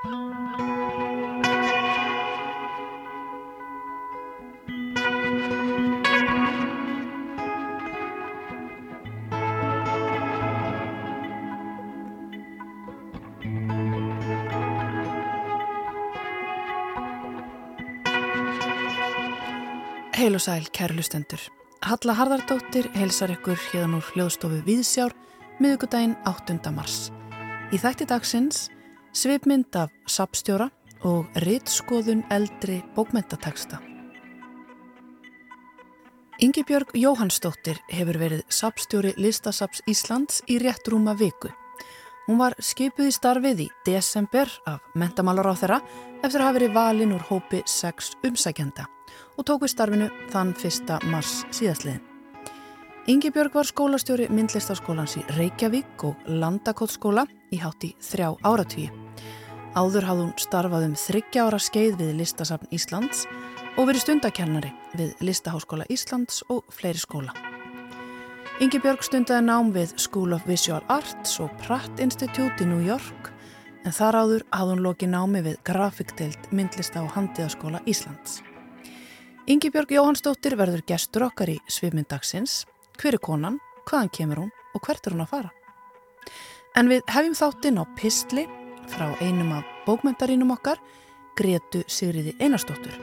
Heil og sæl, kæru lustendur. Halla Harðardóttir heilsar ykkur hérna úr hljóðstofu Víðsjár miðugudaginn 8. mars. Í þætti dagsins svipmynd af sapstjóra og rittskoðun eldri bókmentateksta. Ingi Björg Jóhannsdóttir hefur verið sapstjóri Listasaps Íslands í rétt rúma viku. Hún var skipuð í starfið í desember af mentamálar á þeirra eftir að hafa verið valin úr hópi 6 umsækjanda og tók við starfinu þann 1. mars síðastliðin. Ingi Björg var skólastjóri myndlistaskólans í Reykjavík og Landakóttskóla í hátti þrjá áratvíi. Áður hafði hún starfað um þryggja ára skeið við Listasafn Íslands og verið stundakennari við Listaháskóla Íslands og fleiri skóla. Ingi Björg stundaði nám við School of Visual Arts og Pratt Institute í New York en þar áður hafði hún lokið námi við grafikdeild myndlista og handiðaskóla Íslands. Ingi Björg Jóhannsdóttir verður gestur okkar í svipmyndagsins. Hver er konan, hvaðan kemur hún og hvert er hún að fara? En við hefjum þáttinn á Pistli frá einum af bókmyndarínum okkar, Gretu Sigriði Einarstóttur.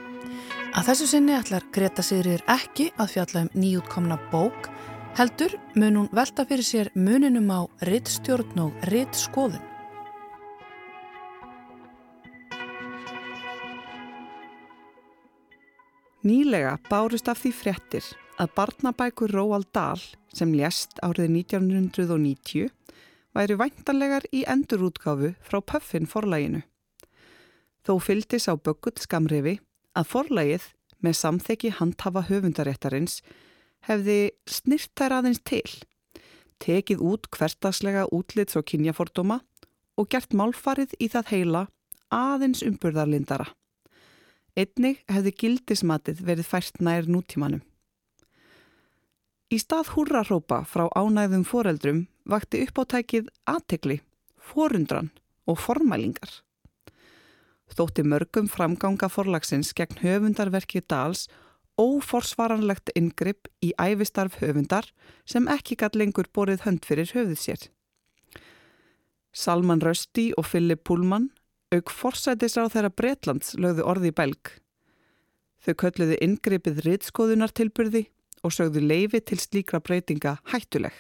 Að þessu sinni ætlar Greta Sigriður ekki að fjalla um nýjútkomna bók, heldur mun hún velta fyrir sér muninum á rittstjórn og rittskoðun. Nýlega bárust af því frettir að barnabækur Róald Dahl sem lést árið 1990 væri væntanlegar í endurútgáfu frá Puffin forlæginu. Þó fyldis á böggull skamrifi að forlægið með samþekki handhafa höfundaréttarins hefði snirt þær aðeins til, tekið út hverstagslega útlits og kynjafordóma og gert málfarið í það heila aðeins umburðarlindara. Einnig hefði gildismatið verið fært nær nútímanum. Í stað húrrarópa frá ánæðum foreldrum vakti uppáttækið aðtegli, forundran og formælingar. Þótti mörgum framganga forlagsins gegn höfundarverki Dals óforsvaranlegt ingripp í æfistarf höfundar sem ekki gæt lengur borið hönd fyrir höfuð sér. Salman Rösti og Philip Pullman auk forsætisráð þeirra Breitlands lögðu orði í belg. Þau kölluðu inngripið rittskoðunartilburði og sögðu leifi til slíkra breytinga hættuleg.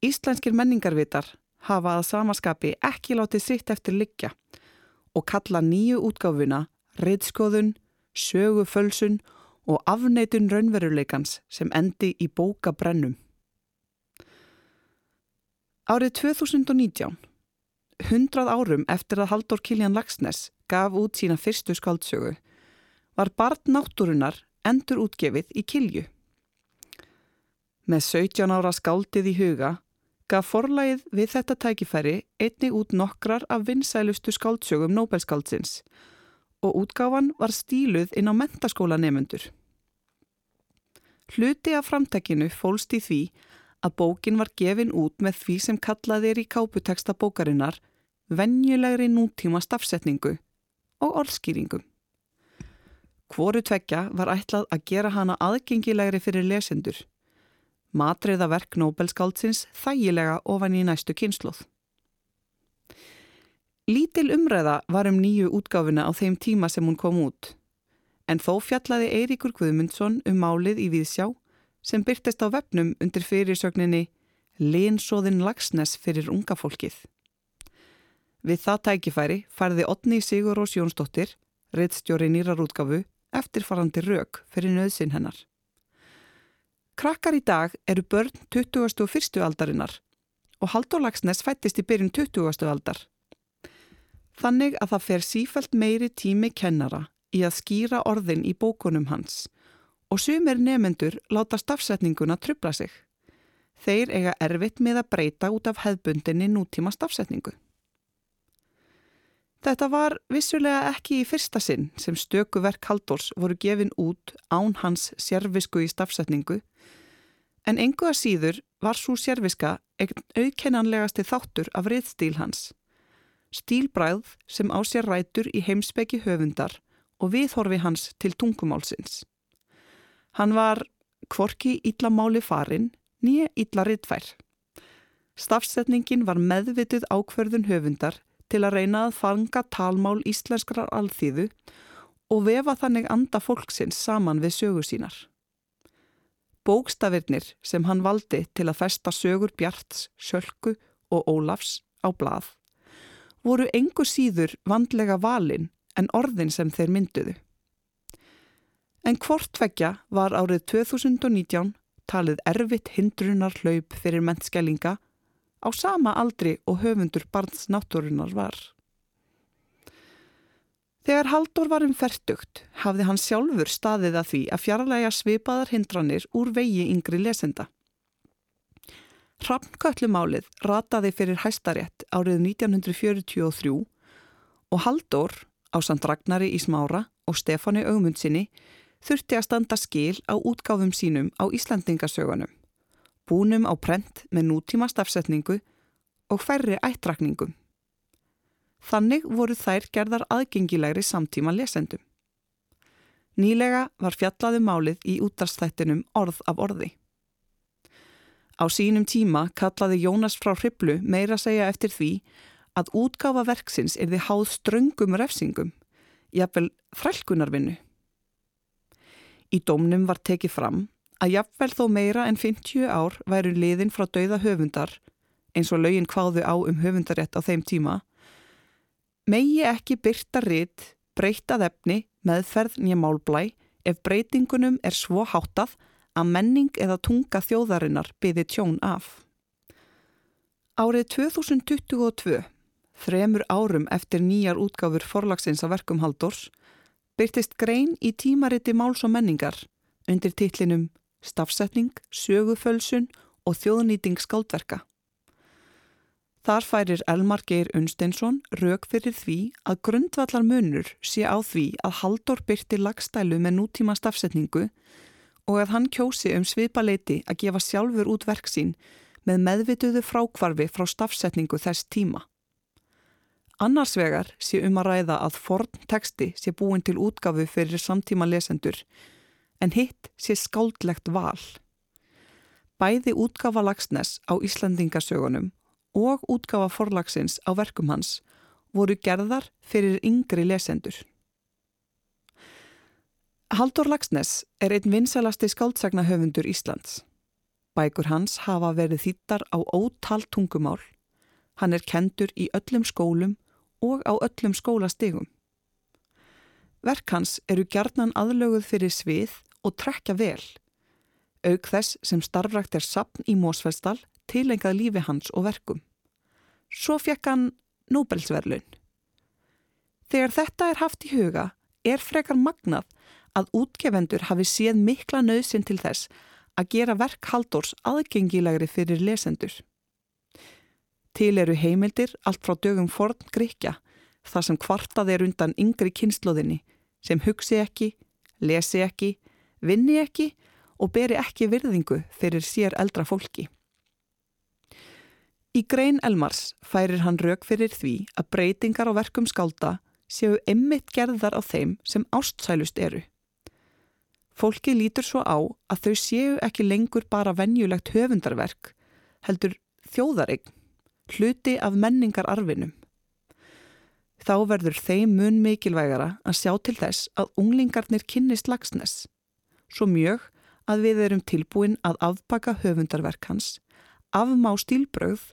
Íslenskir menningarvitar hafa að samaskapi ekki látið sitt eftir liggja og kalla nýju útgáfuna rittskoðun, sögufölsun og afneitun raunveruleikans sem endi í bóka brennum. Árið 2019 hundrað árum eftir að Haldur Kiljan Lagsnes gaf út sína fyrstu skáldsögu, var barn náttúrunar endur útgefið í Kilju. Með 17 ára skáldið í huga gaf forlægið við þetta tækifæri einni út nokkrar af vinsælustu skáldsögum Nobelskáldsins og útgáfan var stíluð inn á mentaskóla nefnendur. Hluti af framtekinu fólst í því að bókin var gefin út með því sem kallaðir í káputeksta bókarinnar venjulegri nútíma stafsetningu og orðskýringum. Hvoru tvekja var ætlað að gera hana aðgengilegri fyrir lesendur. Matriða verk Nobelskáldsins þægilega ofan í næstu kynsloð. Lítil umræða var um nýju útgáfuna á þeim tíma sem hún kom út. En þó fjallaði Eiríkur Guðmundsson um málið í Víðsjá sem byrtist á vefnum undir fyrirsögninni Linsóðin Lagsnes fyrir unga fólkið. Við það tækifæri færði Otni Sigur Rós Jónsdóttir, reittstjóri nýrarútgafu, eftirfarandi rauk fyrir nöðsin hennar. Krakkar í dag eru börn 21. aldarinnar og Haldur Lagsnes fættist í byrjun 20. aldar. Þannig að það fer sífælt meiri tími kennara í að skýra orðin í bókunum hans og sumir nefendur láta stafsetninguna trubla sig. Þeir eiga erfitt með að breyta út af hefbundinni nútíma stafsetningu. Þetta var vissulega ekki í fyrsta sinn sem stöku verk Halldórs voru gefin út án hans sérvisku í stafsetningu en engu að síður var svo sérviska einn aukennanlegasti þáttur af riðstíl hans. stílbræð sem á sér rætur í heimsbyggi höfundar og viðhorfi hans til tungumálsins. Hann var kvorki íllamáli farin, nýja illa rittfær. Stafsetningin var meðvitið ákverðun höfundar til að reyna að fanga talmál íslenskrar alþýðu og vefa þannig anda fólksins saman við sögu sínar. Bókstafirnir sem hann valdi til að festa sögur Bjarts, Sölku og Ólafs á blað voru engu síður vandlega valin en orðin sem þeir mynduðu. En hvortveggja var árið 2019 talið erfitt hindrunar hlaup fyrir mennskælinga á sama aldri og höfundur barns náttúrunar var. Þegar Haldur var um færtugt hafði hann sjálfur staðið að því að fjarlæga svipaðar hindranir úr vegi yngri lesenda. Hrafnköllumálið rataði fyrir hæstarétt árið 1943 og Haldur á Sandragnari í Smára og Stefani Augmundsinni þurfti að standa skil á útgáfum sínum á Íslandingasögunum, búnum á prent með nútíma stafsetningu og færri ættrakningum. Þannig voru þær gerðar aðgengilegri samtíma lesendum. Nýlega var fjallaðu málið í útdarstættinum orð af orði. Á sínum tíma kallaði Jónas frá Hriblu meira segja eftir því að útgáfa verksins er því háð ströngum refsingum, jafnvel frælkunarvinnu. Í domnum var tekið fram að jafnvel þó meira en 50 ár væru liðin frá dauða höfundar, eins og lögin hvaðu á um höfundarétt á þeim tíma, megi ekki byrta ritt, breytað efni, meðferð nýja málblæ ef breytingunum er svo háttað að menning eða tunga þjóðarinnar byði tjón af. Árið 2022, þremur árum eftir nýjar útgáfur forlagsins að verkum Haldors, byrtist grein í tímariti máls og menningar undir titlinum Stafsetning, sögufölsun og þjóðnýting skáldverka. Þar færir Elmar Geir Unsteinsson rauk fyrir því að grundvallar munur sé á því að Haldur byrti lagstælu með nútíma stafsetningu og að hann kjósi um svipaleiti að gefa sjálfur út verk sín með meðvituðu frákvarfi frá stafsetningu þess tíma. Annars vegar sé um að ræða að forn teksti sé búin til útgafu fyrir samtíma lesendur en hitt sé skáldlegt val. Bæði útgafa lagsnes á Íslandingasögunum og útgafa forlagsins á verkum hans voru gerðar fyrir yngri lesendur. Haldur Lagsnes er einn vinsalasti skáldsagna-höfundur Íslands. Bækur hans hafa verið þýttar á ótal tungumál. Hann er kendur í öllum skólum og á öllum skólastegum. Verk hans eru gjarnan aðlöguð fyrir svið og trekja vel. Aug þess sem starfrakt er sapn í Mósfellsdal tilengað lífi hans og verkum. Svo fekk hann Nobelsverlun. Þegar þetta er haft í huga er frekar magnað að útgefendur hafi séð mikla nöðsinn til þess að gera verk Haldórs aðgengilegri fyrir lesendur. Til eru heimildir allt frá dögum forn Gríkja, þar sem kvartað er undan yngri kynnslóðinni, sem hugsi ekki, lesi ekki, vinni ekki og beri ekki virðingu fyrir sér eldra fólki. Í grein Elmars færir hann rauk fyrir því að breytingar á verkum skálda séu emmitt gerðar á þeim sem ástsælust eru. Fólki lítur svo á að þau séu ekki lengur bara venjulegt höfundarverk, heldur þjóðaregn hluti af menningararfinum. Þá verður þeim mun mikilvægara að sjá til þess að unglingarnir kynnist lagsnes, svo mjög að við erum tilbúin að afbaka höfundarverk hans, afmá stílbröð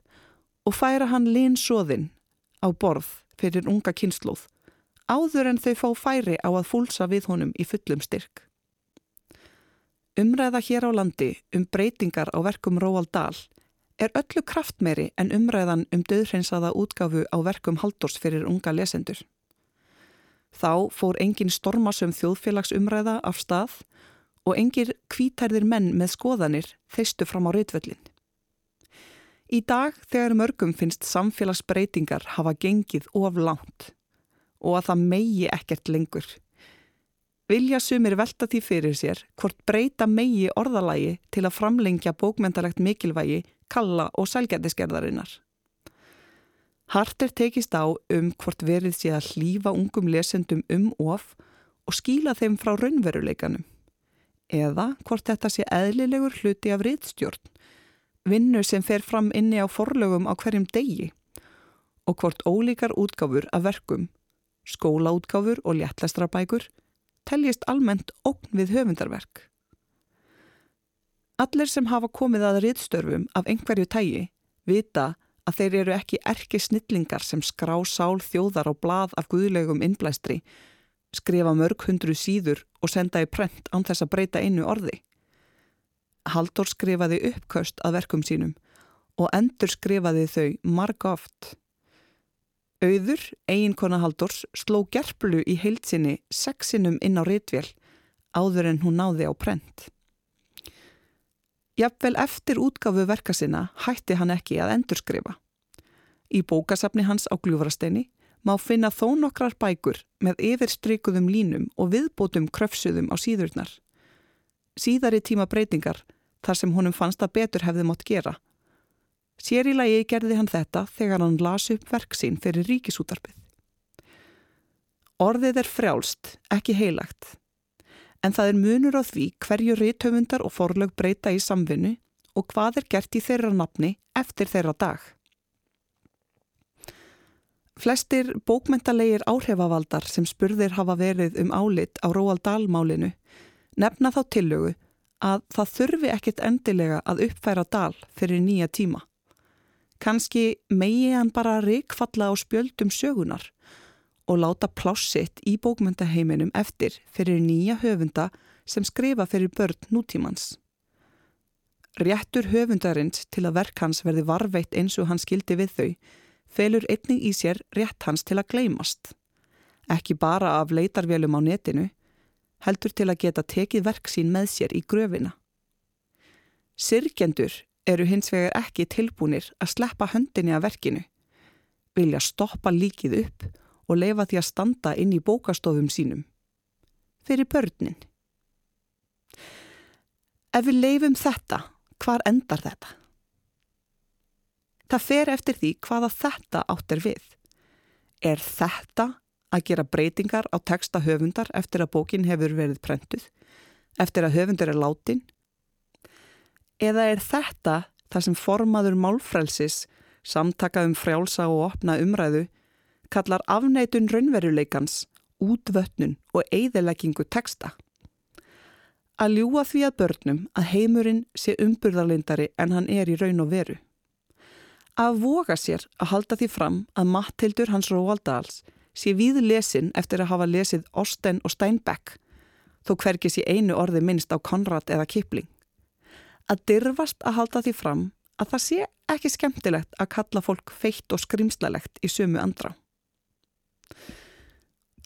og færa hann linsóðinn á borð fyrir unga kynnslóð, áður en þau fá færi á að fúlsa við honum í fullum styrk. Umræða hér á landi um breytingar á verkum Róald Dahl er öllu kraftmeri en umræðan um döðhreinsaða útgafu á verkum Haldors fyrir unga lesendur. Þá fór engin stormasum þjóðfélagsumræða af stað og engir kvítærðir menn með skoðanir þeistu fram á reytvöllin. Í dag þegar mörgum finnst samfélagsbreytingar hafa gengið of langt og að það megi ekkert lengur. Vilja sumir velta því fyrir sér hvort breyta megi orðalægi til að framlengja bókmyndalegt mikilvægi kalla og sælgættiskerðarinnar. Hart er tekist á um hvort verið sé að hlýfa ungum lesendum um of og skíla þeim frá raunveruleikanum. Eða hvort þetta sé eðlilegur hluti af riðstjórn, vinnu sem fer fram inni á forlögum á hverjum degi og hvort ólíkar útgáfur af verkum, skólaútgáfur og léttlestrabækur teljist almennt ógn við höfundarverk. Allir sem hafa komið að riðstörfum af einhverju tægi vita að þeir eru ekki erki snillingar sem skrá sál þjóðar á blað af guðlegum innblæstri, skrifa mörg hundru síður og senda í prent án þess að breyta einu orði. Haldur skrifaði uppköst að verkum sínum og endur skrifaði þau marg oft. Auður, eiginkona Haldurs, sló gerplu í heilsinni sexinum inn á rítvél áður en hún náði á prent. Jafnvel eftir útgafu verka sinna hætti hann ekki að endurskrifa. Í bókasafni hans á gljúfrasteini má finna þó nokkrar bækur með yfirstrykuðum línum og viðbótum kröfsuðum á síðurnar. Síðari tíma breytingar þar sem honum fannst að betur hefði mótt gera. Sér í lagi gerði hann þetta þegar hann las upp verk sín fyrir ríkisútarpið. Orðið er frjálst, ekki heilagt en það er munur á því hverju reythöfundar og forlög breyta í samvinnu og hvað er gert í þeirra nafni eftir þeirra dag. Flestir bókmentalegir áhrifavaldar sem spurðir hafa verið um álit á Róaldal-málinu nefna þá tillögu að það þurfi ekkit endilega að uppfæra dal fyrir nýja tíma. Kanski megi hann bara reikfalla á spjöldum sögunar og láta plássitt í bókmyndaheiminum eftir fyrir nýja höfunda sem skrifa fyrir börn nútímans. Réttur höfundarins til að verk hans verði varveitt eins og hann skildi við þau felur einning í sér rétt hans til að gleymast. Ekki bara af leitarvélum á netinu, heldur til að geta tekið verk sín með sér í gröfina. Sirkjendur eru hins vegar ekki tilbúinir að sleppa höndinni af verkinu, vilja stoppa líkið upp og leifa því að standa inn í bókastofum sínum. Fyrir börnin. Ef við leifum þetta, hvar endar þetta? Það fer eftir því hvaða þetta áttir við. Er þetta að gera breytingar á texta höfundar eftir að bókin hefur verið prentuð, eftir að höfundur er látin? Eða er þetta það sem formaður málfrælsis, samtaka um frjálsa og opna umræðu, kallar afneitun raunveruleikans, útvötnun og eigðeleggingu texta. Að ljúa því að börnum að heimurinn sé umburðarlindari en hann er í raun og veru. Að voga sér að halda því fram að Mattildur hans Róaldals sé við lesin eftir að hafa lesið Osten og Steinbeck, þó hverkis í einu orði minnst á Konrad eða Kipling. Að dyrfast að halda því fram að það sé ekki skemmtilegt að kalla fólk feitt og skrimslalegt í sömu andra.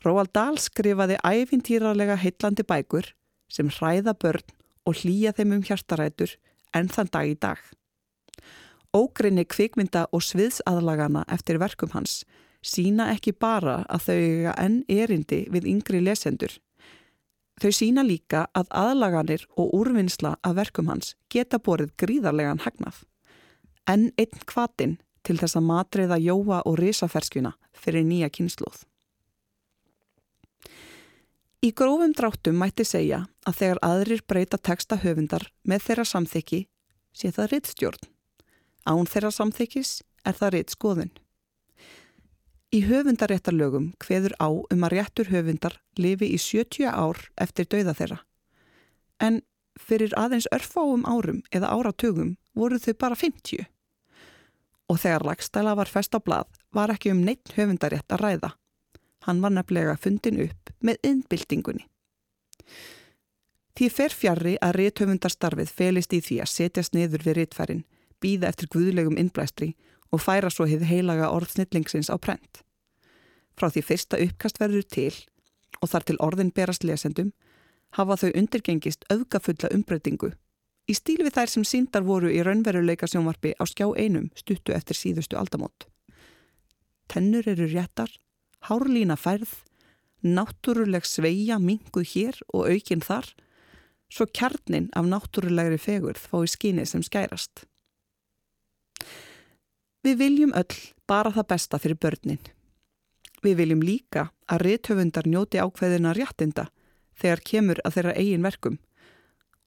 Róald Dahl skrifaði æfintýralega heitlandi bækur sem hræða börn og hlýja þeim um hjartarætur enn þann dag í dag. Ógrinni kvikmynda og sviðsaðlagana eftir verkum hans sína ekki bara að þau eiga enn erindi við yngri lesendur. Þau sína líka að aðlaganir og úrvinnsla af verkum hans geta borið gríðarlegan hagnað. Enn einn kvatin til þess að matriða jóa og risaferskjuna fyrir nýja kynsluð. Í grófum dráttum mætti segja að þegar aðrir breyta texta höfundar með þeirra samþykki sé það rittstjórn. Án þeirra samþykkis er það ritt skoðun. Í höfundaréttarlögum hveður á um að réttur höfundar lifi í 70 ár eftir dauða þeirra. En fyrir aðeins örfáum árum eða áratugum voru þau bara 50 og þegar lagstæla var fest á blað var ekki um neitt höfundarétt að ræða. Hann var nefnilega fundin upp með innbyltingunni. Því fer fjarrri að rétthöfundarstarfið felist í því að setjast niður við réttfærin, býða eftir guðlegum innblæstri og færa svo hefði heilaga orðsnillingsins á prent. Frá því fyrsta uppkast verður til og þar til orðin berast lesendum hafa þau undirgengist auðgafulla umbreytingu í stíl við þær sem síndar voru í raunveruleika sjónvarpi á skjá einum stuttu eftir síðustu aldamót. Tennur eru réttar, hárlína færð, náttúruleg sveia minguð hér og aukinn þar, svo kjarnin af náttúrulegri fegurð fái skínið sem skærast. Við viljum öll bara það besta fyrir börnin. Við viljum líka að rithöfundar njóti ákveðina réttinda þegar kemur að þeirra eigin verkum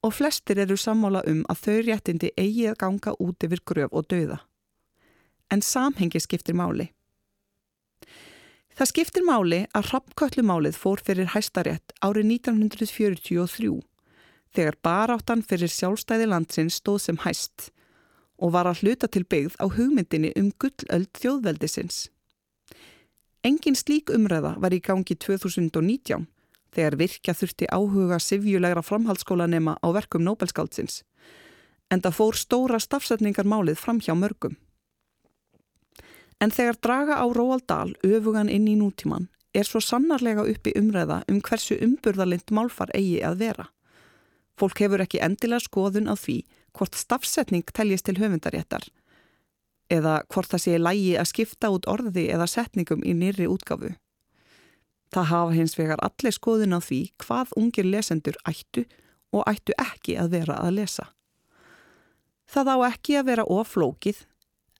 og flestir eru sammála um að þau réttindi eigi að ganga út yfir gröf og dauða. En samhengi skiptir máli. Það skiptir máli að rappköllumálið fór fyrir hæstarétt árið 1943 þegar baráttan fyrir sjálfstæði landsins stóð sem hæst og var að hluta til byggð á hugmyndinni um gullöld þjóðveldisins. Engin slík umræða var í gangi 2019 þegar virkja þurfti áhuga sivjulegra framhaldsskólanema á verkum Nobelskáldsins en það fór stóra stafsetningar málið fram hjá mörgum. En þegar draga á Róaldal öfugan inn í nútíman er svo sannarlega uppi umræða um hversu umburðalind málfar eigi að vera. Fólk hefur ekki endilega skoðun á því hvort stafsetning teljist til höfundaréttar eða hvort það sé lægi að skipta út orði eða setningum í nýri útgafu. Það hafa hins vegar allir skoðun á því hvað ungir lesendur ættu og ættu ekki að vera að lesa. Það á ekki að vera of flókið,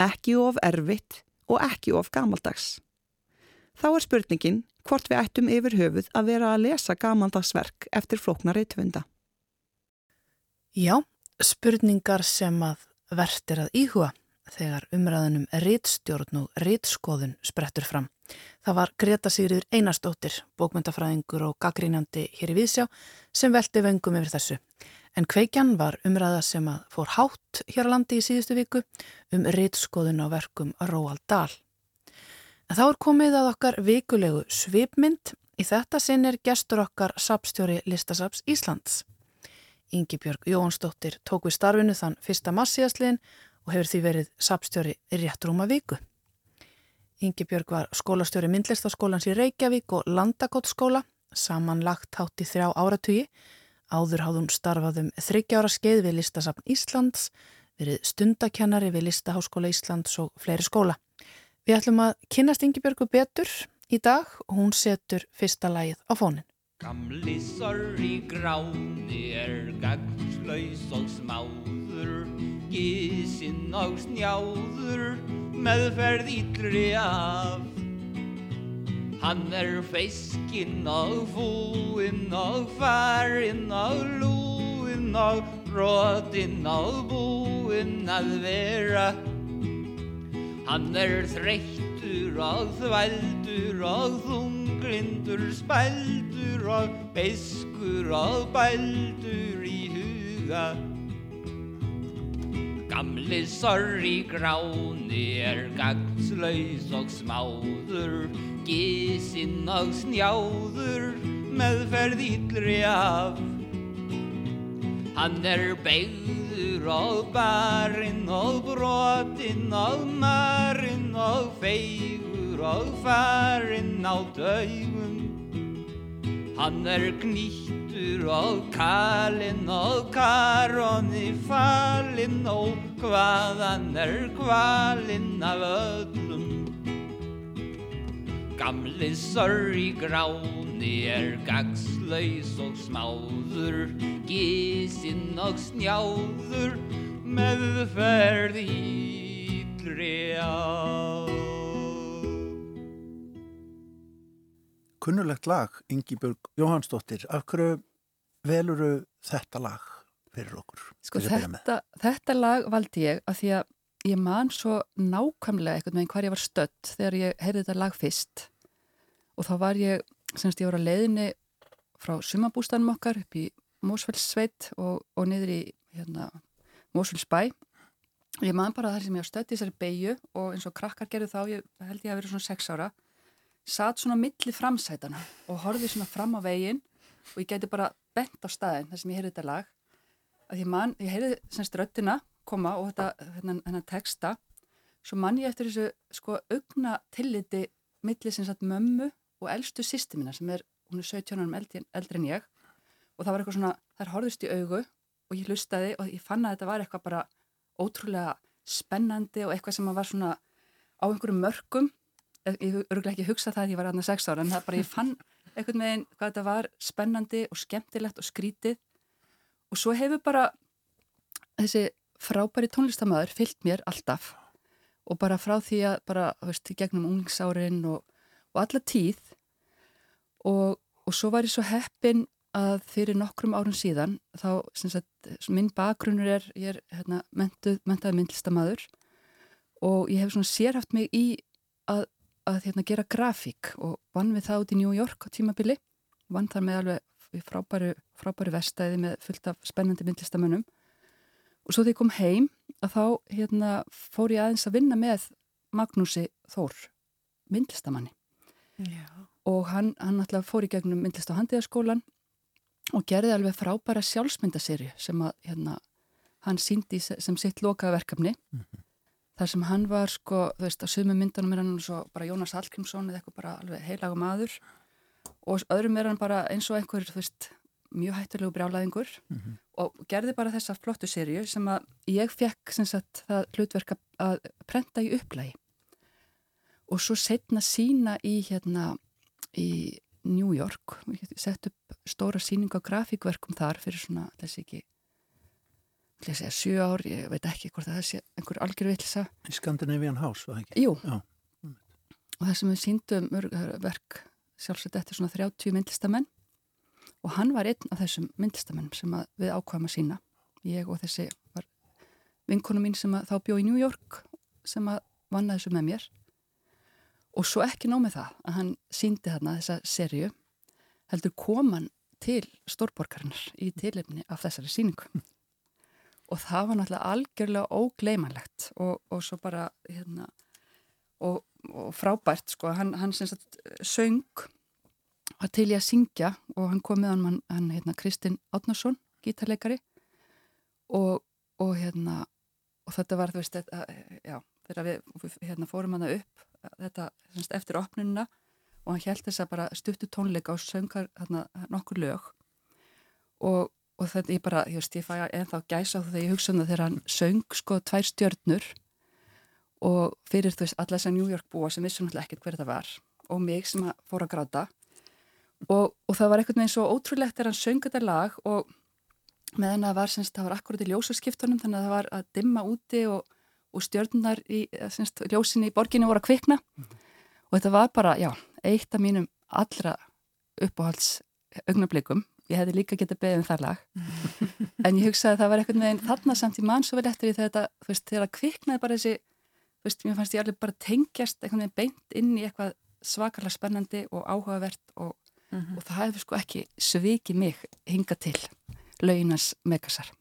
ekki of erfitt og ekki of gamaldags. Þá er spurningin hvort við ættum yfir höfuð að vera að lesa gamaldagsverk eftir flóknar eittvönda. Já, spurningar sem að verðt er að íhuga þegar umræðanum rítstjórn og rítskoðun sprettur fram. Það var Greta Sigriður Einarstóttir, bókmyndafræðingur og gaggrínandi hér í Vísjá sem velti vengum yfir þessu. En kveikjan var umræða sem að fór hátt hér á landi í síðustu viku um rítskoðun á verkum Róald Dahl. En þá er komið að okkar vikulegu svipmynd. Í þetta sinn er gestur okkar sapstjóri Listasaps Íslands. Ingi Björg Jóhansdóttir tók við starfinu þann fyrsta massíðasliðin og hefur því verið sapstjóri rétt rúma viku. Ingi Björg var skólastjóri myndlistaskólans í Reykjavík og Landakóttskóla, samanlagt hátt í þrjá áratugi. Áður háðum starfaðum þryggjára skeið við Listasapn Íslands, verið stundakennari við Listaháskóla Íslands og fleiri skóla. Við ætlum að kynast Ingi Björgu betur í dag og hún setur fyrsta lægið á fónin. Gamli sorri gráni er gagnslaus og smáður, gísinn og snjáður, meðferð yllri af. Hann er feiskinn og fúinn og farinn og lúinn og brotinn og búinn að vera. Hann er þreyttur og þvældur og þunglindur, spældur og beiskur og bældur í huga. Gamli sorri gráni er gagslaus og smáður, gísinn og snjáður, meðferð yllri af. Hann er beigður og barinn og brotinn og marinn og feigur og farinn á daugum. Hann er knýttur og kalinn og karonni falinn og hvaðan er kvalinn af öllum. Gamli sorri gráni er gagslaus og smáður, gísinn og snjáður, meðferð yllri á. Kunnulegt lag, Ingibjörg Jóhannsdóttir. Af hverju veluru þetta lag fyrir okkur? Sko að þetta, þetta lag valdi ég af því að ég man svo nákvæmlega eitthvað með hvar ég var stött þegar ég heyrði þetta lag fyrst og þá var ég, semst ég var að leiðinni frá sumabústanum okkar upp í Mósfellssveit og, og niður í hérna, Mósfellsbæ og ég man bara þar sem ég var stött í þessari beigju og eins og krakkar gerðu þá, ég held ég að vera svona sex ára satt svona milli framsætana og horfið svona fram á veginn og ég gæti bara bent á staðin þar sem ég heyrði þetta lag. Að ég man, ég heyrði semst röttina koma og þetta, hennan, hennan texta. Svo man ég eftir þessu sko augna tilliti milli sem sagt mömmu og eldstu sýsti mína sem er, hún er 17 árum eldri, eldri en ég. Og það var eitthvað svona, þær horfðist í augu og ég lustaði og ég fann að þetta var eitthvað bara ótrúlega spennandi og eitthvað sem var svona á einhverjum mörgum ég örgulega ekki hugsa það að ég var aðna 6 ára en það bara ég fann einhvern veginn hvað þetta var spennandi og skemmtilegt og skrítið. Og svo hefur bara þessi frábæri tónlistamöður fyllt mér alltaf. Og bara frá því að bara, veist, gegnum ungsárin og, og alla tíð. Og, og svo var ég svo heppin að fyrir nokkrum árum síðan þá, sem sagt, minn bakgrunnur er, ég er hérna, mentaði myndlistamæður og ég hef svona sérhaft mig í að, að hérna, gera grafík og vann við það út í New York á tímabili, vann þar með alveg frábæru, frábæru vestæði með fullt af spennandi myndlistamönnum og svo þegar ég kom heim að þá hérna, fór ég aðeins að vinna með Magnúsi Þór, myndlistamanni Já. og hann, hann alltaf fór í gegnum myndlist á handiðaskólan og gerði alveg frábæra sjálfsmyndaserju sem að hérna, hann síndi sem sitt lokaða verkefni mm -hmm. Þar sem hann var sko, þú veist, á sömu myndunum er hann svo bara Jónas Hallgrímsson eða eitthvað bara alveg heilaga maður. Og öðrum er hann bara eins og einhver, þú veist, mjög hættilegu brjálæðingur. Mm -hmm. og gerði bara þessa flottu sériu sem að ég fekk sem sagt það hlutverk að prenta í upplægi og svo setna sína í hérna í New York sett upp stóra síning á grafíkverkum þar fyrir svona, þessi ekki ég segja sjö ár, ég veit ekki hvort það sé einhver algjörvillsa Í Scandinavian House, var það ekki? Jú, Já. og það sem við síndum verk sjálfsagt eftir svona 30 myndlistamenn. Og hann var einn af þessum myndlistamennum sem við ákvæmum að sína ég og þessi var vinkonu mín sem þá bjó í New York sem að vanna þessu með mér. Og svo ekki nómið það að hann síndi þarna þessa serju heldur koman til stórborgarinnar í tilefni af þessari síningu og það var náttúrulega algjörlega ógleimanlegt og, og svo bara hérna og, og frábært sko. Hann, hann sem sagt söng var til í að syngja og hann kom með hann, hann hérna, Kristinn Átnarsson, gítarleikari. Og, og hérna og þetta var, þú veist, þetta, já þegar við hérna, fórum hann upp þetta, semst, eftir opnununa og hann held þess að bara stuttu tónleika og söngar hérna, nokkur lög. Og, og þetta ég bara, ég veist, ég fæ ennþá gæsa þegar ég hugsa um það þegar hann söng sko tvær stjörnur og fyrir þú veist, alla þess að New York búa sem vissum alltaf ekkert hver það var og mig sem að fóra að gráta og, og það var eitthvað með eins og ótrúlegt þegar hann söng þetta lag og meðan það var, semst, það var akkurat í ljósaskiptunum þannig að það var að dimma úti og, og stjörnunar í, semst, ljósinni í borginni voru að kvikna mm -hmm. og þetta var bara, já, eitt af mínum allra uppáhalds augnablikum, ég hefði líka getið beðið um það lag, en ég hugsaði að það var eitthvað með einn þarna samt í mann svo vel eftir þetta, þú veist, þegar að kviknaði bara þessi, þú veist, mér fannst ég alveg bara tengjast eitthvað með beint inn í eitthvað svakalega spennandi og áhugavert og mm -hmm. og það hefur sko ekki svikið mig hinga til lauginans megasar.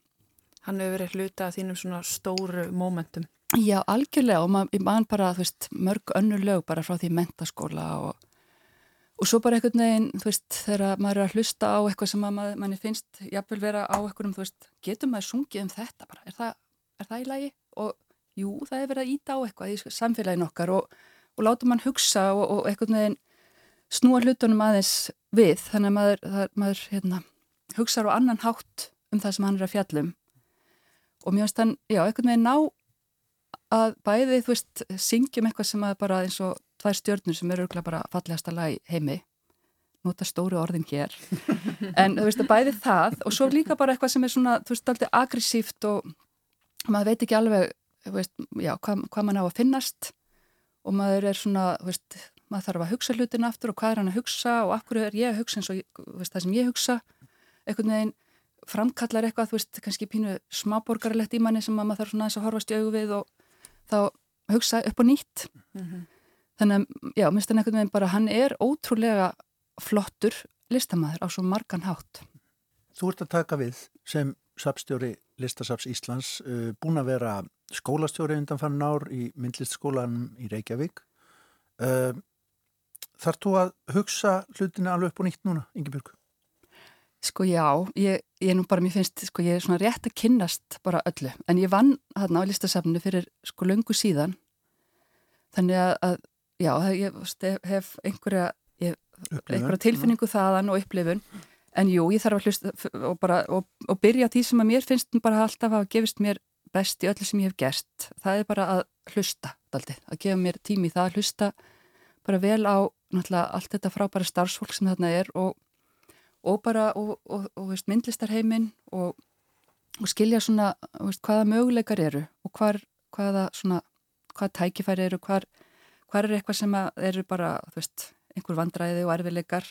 Hann hefur verið hluta af þínum svona stóru mómentum. Já, algjörlega og maður bara, þú veist, mörg önnu lög bara frá því mentaskóla og, og svo bara einhvern veginn, þú veist, þegar maður er að hlusta á eitthvað sem maður, manni finnst jafnvel vera á einhverjum, þú veist, getur maður sungið um þetta bara, er það, er það í lagi? Og jú, það er verið að íta á eitthvað í samfélagin okkar og, og láta mann hugsa og, og einhvern veginn snúa hlutunum aðeins við þannig að maður, það, maður hérna, hugsaður á annan hátt um það sem hann er að fjallum og finnst hann, já, einhvern veginn ná að bæði, þú veist, syngjum eitthvað sem að bara eins og tvær stjörnur sem eru bara fallegasta lag heimi. Nota stóru orðin hér. En þú veist að bæði það og svo líka bara eitthvað sem er svona, þú veist, alltaf aggressíft og maður veit ekki alveg veist, já, hvað, hvað mann á að finnast. Og maður er svona, þú veist maður þarf að hugsa hlutin aftur og hvað er hann að hugsa og af hverju er ég að hugsa eins og veist, það sem ég hugsa. Einhvern veginn framkallar eitthvað, þú veist, kannski pínu smáborgarlegt í manni sem maður þarf svona að horfast í augu við og þá hugsa upp og nýtt. Mm -hmm. Þannig að, já, minnst hann einhvern veginn bara hann er ótrúlega flottur listamæður á svo margan hátt. Þú ert að taka við sem sapstjóri Listasaps Íslands uh, búin að vera skólastjóri undan fann ár í myndlistskólan í Reykjavík. Uh, Þarf þú að hugsa hlutinu alveg upp og nýtt núna, Ingebjörg? Sko já, ég, ég nú bara, mér finnst, sko ég er svona rétt að kynnast bara öllu, en ég vann hérna á listasafninu fyrir sko löngu síðan, þannig að, að já, ég hef einhverja, ég, einhverja tilfinningu þaðan og upplifun, en jú, ég þarf að hlusta og bara, og, og byrja því sem að mér finnst bara alltaf að gefist mér best í öllu sem ég hef gert, það er bara að hlusta, aldrei, að gefa mér tími það að hlusta bara vel á allt þetta frábæra starfsfólk sem þarna er og, og bara myndlistarheimin og skilja svona veist, hvaða möguleikar eru og hvar, hvaða svona hvað tækifæri eru, hvar, hvar er eitthvað sem eru bara, þú veist, einhver vandræði og erfileikar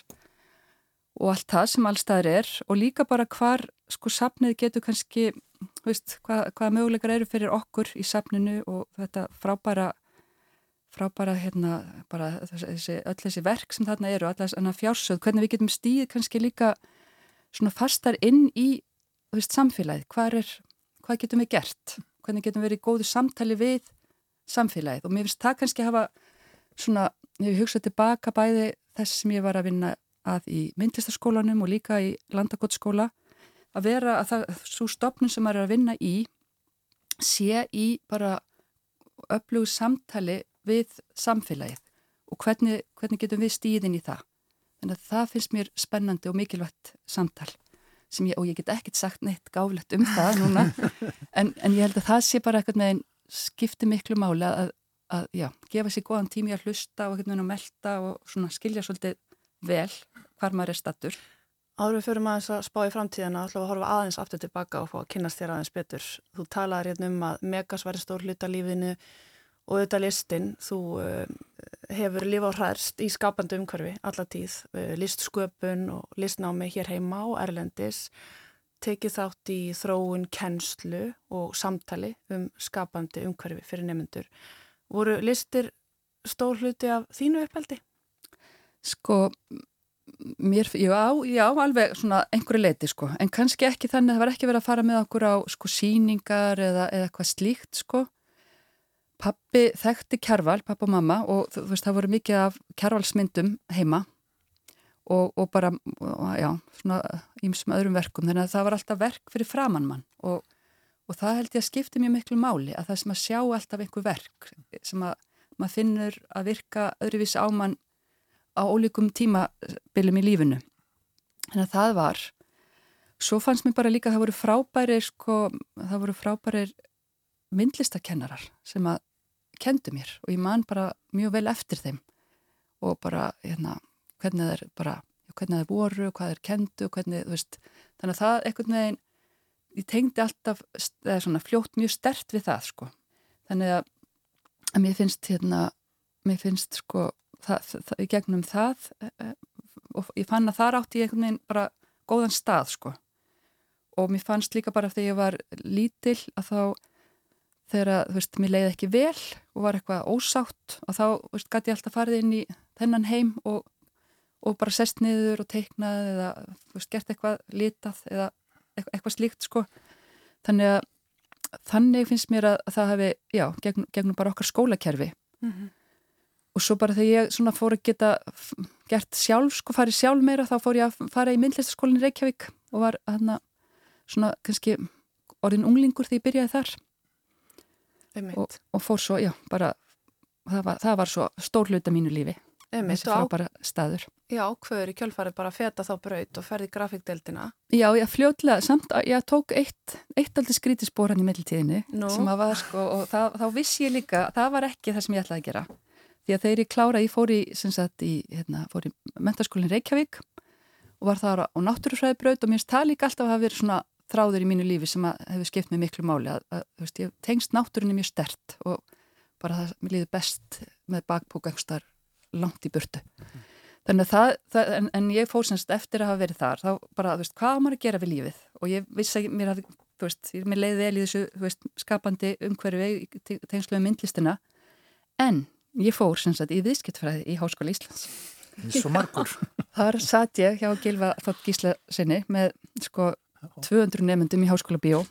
og allt það sem allstaðir er? Og líka bara hvar sko sapnið getur kannski, veist, hvað, hvaða möguleikar eru fyrir okkur í sapninu og þetta frábæra frábæra hérna bara þessi, öll þessi verk sem þarna eru, alltaf fjársöð, hvernig við getum stíð kannski líka svona fastar inn í veist, samfélagið, hvað er, hvað getum við gert, hvernig getum við verið í góðu samtali við samfélagið? Og mér finnst það kannski hafa svona, ég hugsaði tilbaka bæði þess sem ég var að vinna að í myndlistaskólanum og líka í landakotskóla að vera að það, svo stopnum sem maður er að vinna í sé í bara öflugu samtali við samfélagið og hvernig, hvernig getum við stíðin í það. Þannig að það finnst mér spennandi og mikilvægt samtal ég, og ég get ekkert sagt neitt gáflegt um það núna en, en ég held að það sé bara eitthvað með einn skipti miklu máli að, að já, gefa sér góðan tími að hlusta og, og melda og skilja svolítið vel hvar maður er stattur. Áður við fyrir maður að spá í framtíðina ætlum við að horfa aðeins aftur tilbaka og fá að kynast þér aðeins betur. Þú talaði hérna um að megas væri stór hluta lífinu og þetta listin, þú uh, hefur lifa á hræðst í skapandi umhverfi alla tíð, uh, listsköpun og listnámi hér heima og erlendis tekið þátt í þróun, kennslu og samtali um skapandi umhverfi fyrir nefnendur. Voru listir stór hluti af þínu uppeldi? Sko, mér, já, já, alveg svona einhverju leiti sko, en kannski ekki þannig að það var ekki verið að fara með okkur á sko síningar eða, eða eitthvað slíkt sko. Pappi þekkti kjærval, pappa og mamma og þú veist það voru mikið af kjærvalsmyndum heima og, og bara, já, svona ímsum öðrum verkum, þannig að það var alltaf verk fyrir framann mann og, og það held ég að skipti mjög miklu máli að það sem að sjá alltaf einhver verk sem að maður finnur að virka öðruvísi ámann á ólíkum tímabilum í lífinu. Þannig að það var. Svo fannst mér bara líka að það voru frábærir, sko, það voru frábærir myndlistakennarar sem að kendu mér og ég man bara mjög vel eftir þeim og bara, hérna, hvernig þeir bara, hvernig þeir voru, hvað þeir kendu, hvernig, veist, þannig að það eitthvað með einn, ég tengdi alltaf, eða svona fljótt mjög stert við það, sko. Þannig að, að mér finnst, hérna, mér finnst, sko, það, það, í gegnum það e, e, og ég fann að það átti ég einhvern veginn bara góðan stað sko og mér fannst líka bara þegar ég var lítil að þá þegar, þú veist, mér leiði ekki vel og var eitthvað ósátt og þá, þú veist, gæti ég alltaf farið inn í þennan heim og, og bara sest niður og teiknað eða, þú veist, gert eitthvað litað eða eitthvað slíkt sko. Þannig að þannig finnst mér að, að það hefði, já, gegn, gegnum bara okkar skólakerfi. Mm -hmm og svo bara þegar ég svona fór að geta gert sjálf, sko farið sjálf meira þá fór ég að fara í myndlistaskólinn Reykjavík og var hérna svona kannski orðin unglingur þegar ég byrjaði þar. Og, og fór svo, já, bara það var, það var svo stór hluta mínu lífi þessi frábæra staður. Já, hverju í kjölfarið bara feta þá braut og ferði grafíkdeldina Já, ég fljóðlega, samt að ég tók eitt, eitt aldrei skrítispóran í meðlutíðinu sem að var sko, og það, þá vissi ég líka, það var ekki það sem ég ætlaði að gera. Því að ég klára, ég fór í, sagt, í, hérna, fór í mentaskólinn Reykjavík og var það á náttúrufræðibraut og mér finnst það líka alltaf að hafa verið svona þráður í mínu lífi sem hefur skipt mig miklu máli að, að veist, ég tengst náttúrunni mjög stert og bara það, mér líður best með bakbúk einhverstar langt í burtu mm. þannig að það, það en, en ég fór semst eftir að hafa verið þar þá bara, þú veist, hvað maður að gera við lífið og ég vissi að mér hafi, þú veist, mér leiði vel í þessu veist, skapandi umhverfi tengslu með myndlistina en Ég fór sem sagt í viðskiptfræði í Háskóla Íslands. Eins og margur. Þar satt ég hjá Gilva Þótt Gísla sinni með sko 200 nefndum í Háskóla Bíó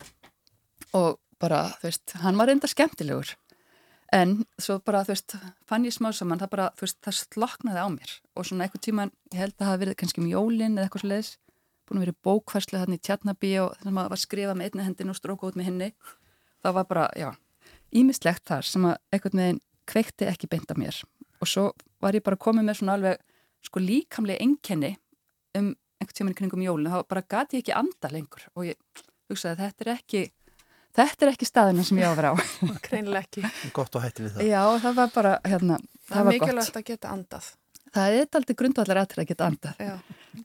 og bara, þú veist, hann var enda skemmtilegur. En svo bara, þú veist, fann ég smá saman, það bara, þú veist, það sloknaði á mér. Og svona eitthvað tíman, ég held að það hafi verið kannski um jólinn eða eitthvað svo leiðis, búin að verið bókværslu þarna í Tjarnabí og þannig að maður var skrifað með einni hendin og stróka út með henni. Það var bara, já, ímislegt þar sem að með einn kveikti ekki beint af mér. Og svo var ég bara komið með svona alveg sko líkamlega enkenni um einhvern tíman í kringum jólun þá bara gati ég ekki anda lengur og ég hugsaði að þetta er ekki þetta er ekki staðina sem ég á að vera á Kreinlega ekki Gott og hætti við það Já, það var bara, hérna, það, það var mikilvægt að geta andað Það er aldrei grundvallar aðtrið að geta andað Já.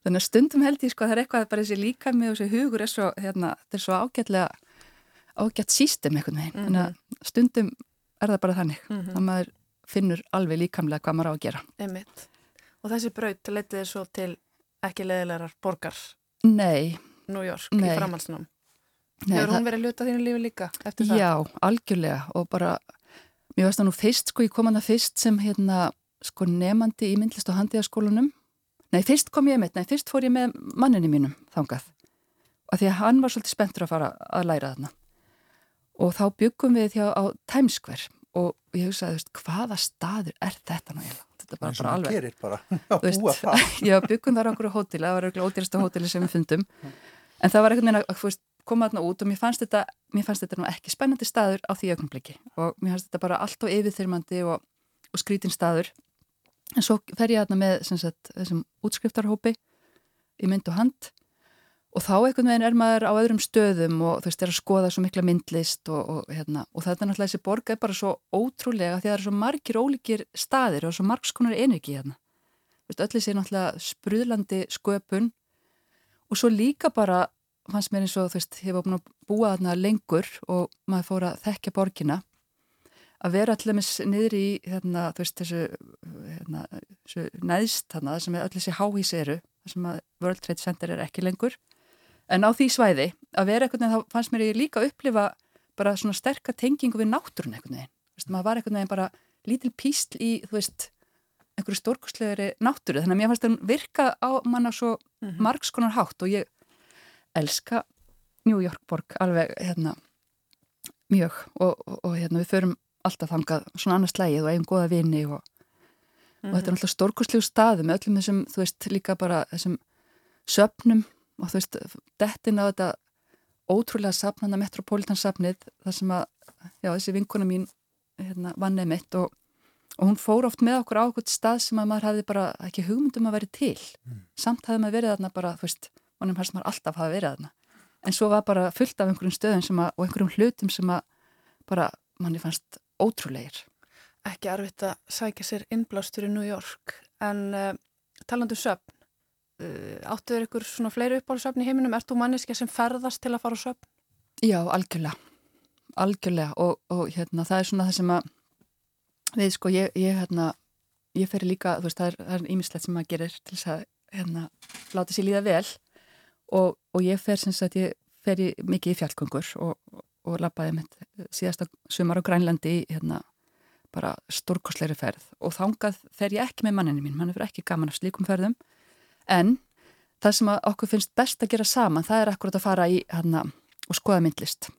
Þannig að stundum held ég sko að það er eitthvað bara þessi líkami og þessi hugur er svo, hérna, þetta er svo ágætlega ágætt sístum eitthvað með mm -hmm. þannig að stundum er það bara þannig mm -hmm. að maður finnur alveg líkamlega hvað maður á að gera. Einmitt. Og þessi braut leytið svo til ekki leðilegar borgar? Nei. New York Nei. í framhalsnum? Nei. Hefur hún verið luta þínu lífi líka eftir það? Já, algjörlega og bara, mér veist það nú fyrst, sko, ég kom hana fyrst sem hérna, sko, nefandi í myndlist og handiðaskólanum. Nei, fyrst kom ég með, nei, fyrst fór ég með manninni mínum þangað og því að hann var svolítið spenntur að fara að læra þarna og þá byggum við því á Times Square og ég hugsaði, veist, hvaða staður er þetta náttúrulega? Þetta er bara, bara alveg. Bara, veist, já, byggum þar okkur á hóteli, það var okkur ódýrasta hóteli sem við fundum, en það var einhvern veginn að koma þarna út og mér fannst þetta, mér fannst þetta ekki spennandi staður á því ögnumbliki og mér fannst þetta bara allt á yfirþyrmandi og, og skrítin staður. En svo fer ég þarna með sagt, þessum útskriftarhópi í mynd og hand og þá einhvern veginn er maður á öðrum stöðum og þú veist, er að skoða svo mikla myndlist og, og, hérna, og þetta er náttúrulega þessi borga er bara svo ótrúlega því að það er svo margir ólíkir staðir og svo margskonar energi hérna. Þú veist, öll þessi náttúrulega sprúðlandi sköpun og svo líka bara fannst mér eins og þú veist, ég var búin að búa þarna lengur og maður fór að þekkja borgina. Að vera allir niður í hérna, þú veist, þessu, hérna, þessu neðst þarna sem öll þessi háhís eru, sem að World Trade Center er ekki lengur. En á því svæði að vera eitthvað þá fannst mér ég líka að upplifa bara svona sterkar tengingu við náttúrun eitthvað þú veist, maður var eitthvað bara lítil písl í, þú veist einhverju stórkostlegri náttúru, þannig að mér fannst það virka á manna svo mm -hmm. margskonar hátt og ég elska New York borg alveg hérna mjög og, og, og hérna við förum alltaf þangað svona annars slægið og eigum goða vini og, mm -hmm. og þetta er alltaf stórkostlegu staði með öllum þessum, þú veist, líka bara þessum söpnum og þú veist, dettin á þetta ótrúlega sapnana metropolitansapnið þar sem að, já, þessi vinkona mín hérna, vann eða mitt og, og hún fór oft með okkur á okkur stað sem að maður hefði bara ekki hugmyndum að vera til mm. samt hefði maður verið þarna bara, þú veist mannum helst maður alltaf hafa verið þarna. En svo var bara fullt af einhverjum stöðum að, og einhverjum hlutum sem að bara manni fannst ótrúleir Ekki arvitt að sækja sér innblástur í New York en uh, talandu söpn Uh, áttuður ykkur svona fleiri uppáhaldsöfn í heiminum? Ertu manniska sem ferðast til að fara á söfn? Já, algjörlega. Algjörlega. Og, og hérna það er svona það sem að við sko, ég, ég hérna ég fer líka, þú veist, það er ímislegt sem maður gerir til þess að hérna láta sér líða vel og, og ég fer sem sagt, ég fer í, mikið í fjallgöngur og, og lappaði með síðasta sumar á Grænlandi hérna bara stórkosleiri ferð. Og þángað fer ég ekki með manninu mín, mann er ekki gaman af slíkum ferðum. En það sem okkur finnst best að gera saman það er akkurat að fara í hana og skoða myndlist.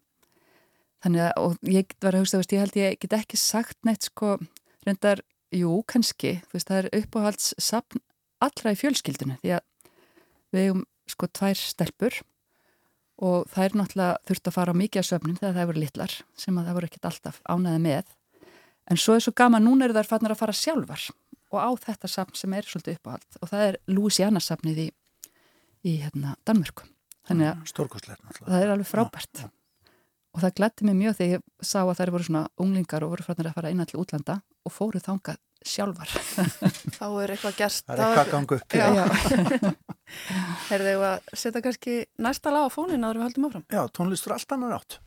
Þannig að, og ég var að hugsta, ég held ég get ekki sagt neitt sko, reyndar, jú, kannski. Þú veist, það er uppáhalds sapn allra í fjölskyldinu, því að við hefum sko tvær stelpur og er náttúrulega þurft að fara á mikið af söfnum þegar það voru litlar sem að það voru ekkert alltaf ánaði með. En svo er svo gama, núna eru þær fannar að fara sjálfar og á þetta sapn sem er svolítið uppáhald og það er Louisiana sapnið í, í hérna, Danmörku. Þannig að það er alveg frábært. já, já. og það glætti mig mjög þegar ég sá að þær voru svona unglingar og voru frænir að fara inn allir útlanda og fóruð þangað sjálfar. Þá er eitthvað gerst Það er eitthvað gangu upp Herðu þau að setja kannski næsta lag á fónin að við höldum áfram? Já, tónlistur allt annar átt.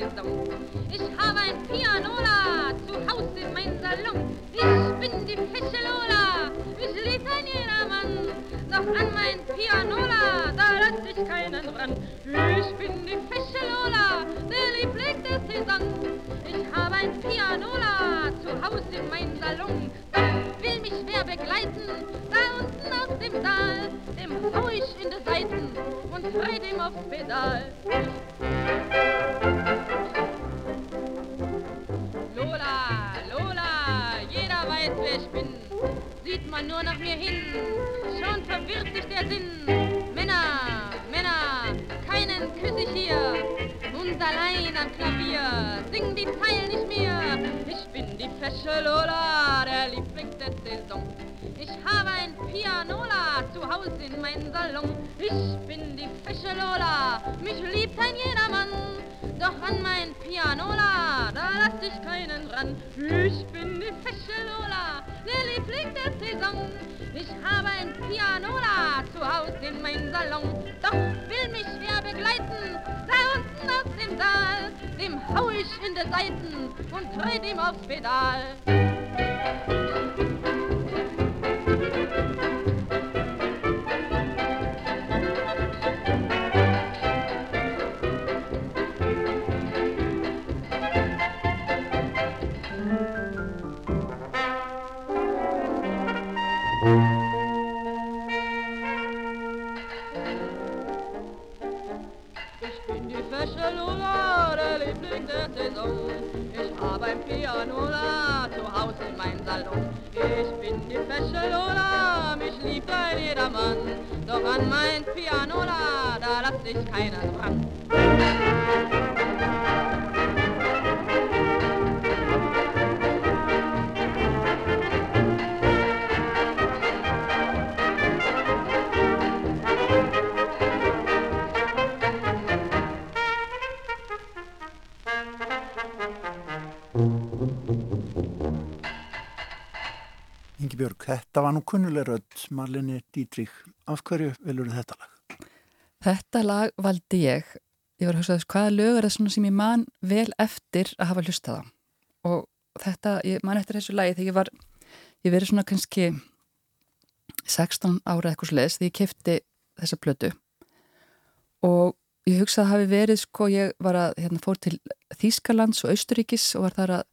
Saison. Ich habe ein Pianola zu Hause in meinem Salon. Ich bin die fesche Lola, Doch an mein Pianola, da lass ich keinen ran. Ich bin die fesche Lola, der Liebling der Saison. Ich habe ein Pianola zu Hause in meinem Salon. Will mich wer begleiten, da unten aus dem Saal, dem hau ich in die Seiten und freit ihm aufs Pedal. Man nur nach mir hin, schon verwirrt sich der Sinn. Männer, Männer, keinen küss ich hier, und allein am Klavier, sing die Zeilen nicht mehr. Ich bin die fesche Lola, der Liebling der Saison. Ich habe ein Pianola zu Hause in meinem Salon. Ich bin die fesche Lola, mich liebt ein jedermann. Doch an mein Pianola, da lass ich keinen ran. Ich bin die fesche Lola, der Liebling der Saison. Ich habe ein Pianola zu Hause in meinem Salon. Doch will mich wer begleiten, da unten aus dem Saal, dem hau ich in die Seiten und tritt ihm aufs Pedal. Ich bin die fesche Lola, mich liebt ein jedermann. Doch an mein Pianola, da lass ich keinen ran. Þetta var nú kunnuleg rödd, Marlene Dietrich. Af hverju velur þetta lag? Þetta lag valdi ég, ég var að hugsa þess hvaða lög er það svona sem ég man vel eftir að hafa hlustað á. Og þetta, ég man eftir þessu lagi þegar ég var, ég verið svona kannski 16 ára eitthvað sliðis þegar ég kefti þessa plötu. Og ég hugsaði að hafi verið, sko, ég var að, hérna, fór til Þýskalands og Austuríkis og var þar að,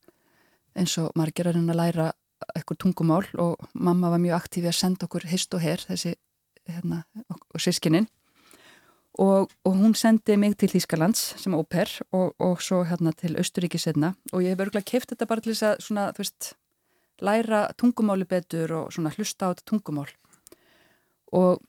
eins og margir að reyna að læra eitthvað tungumál og mamma var mjög aktífi að senda okkur hist og her, þessi, hérna, sískininn og, og hún sendi mig til Þýskalands sem óper og, og svo hérna til Östuríki setna og ég hef örgulega keift þetta bara til þess að svona, veist, læra tungumáli betur og svona hlusta á þetta tungumál. Og,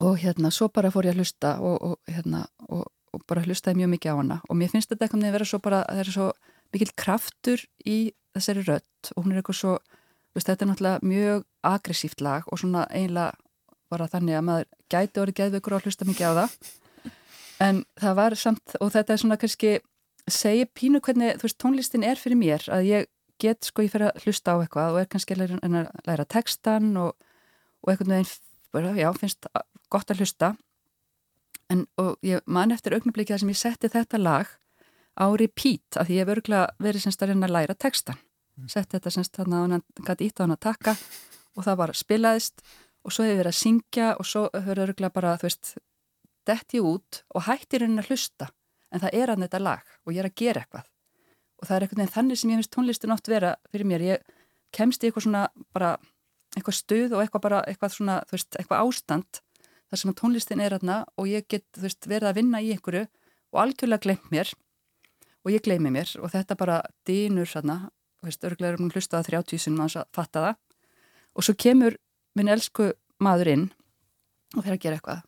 og hérna svo bara fór ég að hlusta og, hérna og bara hlustaði mjög mikið á hana. Og mér finnst þetta eitthvað að vera svo bara, það er svo mikil kraftur í þessari rött og hún er eitthvað svo, veist, þetta er náttúrulega mjög aggressíft lag og svona eiginlega bara þannig að maður gæti orðið geðveikur og hlusta mikið á það. En það var samt og þetta er svona kannski segja pínu hvernig þú veist tónlistin er fyrir mér að ég get sko ég fyrir að hlusta á eitthvað og er kannski að læra, að læra textan og, og eitthvað með einn já finnst gott að hlusta. En og ég man eftir augnablikið að sem ég setti þetta lag á repeat af því ég hef örgulega verið semst að reyna að læra textan setti þetta semst þarna hann gæti ítt á hann að taka og það bara spilaðist og svo hefur verið að syngja og svo hefur örgulega bara, þú veist, detti út og hættir henni að hlusta. En það er að þetta lag og ég er að gera eitthvað. Og það er eitthvað en þannig sem ég finnst tónlistin oft vera fyrir mér, ég kemst í eitthvað svona bara, eitthvað stuð og eitthvað bara, eitthvað svona, þú veist, eitthvað ástand þar sem tónlistin er aðna og ég get, þú veist, verið að vinna í einhverju og algjörlega glemt mér og ég gleymi mér og þetta bara dýnur veist, örgulega er um hlustaða 30 sem maður að fatta það. Og svo kemur minn elsku maður inn og þeir að gera eitthvað.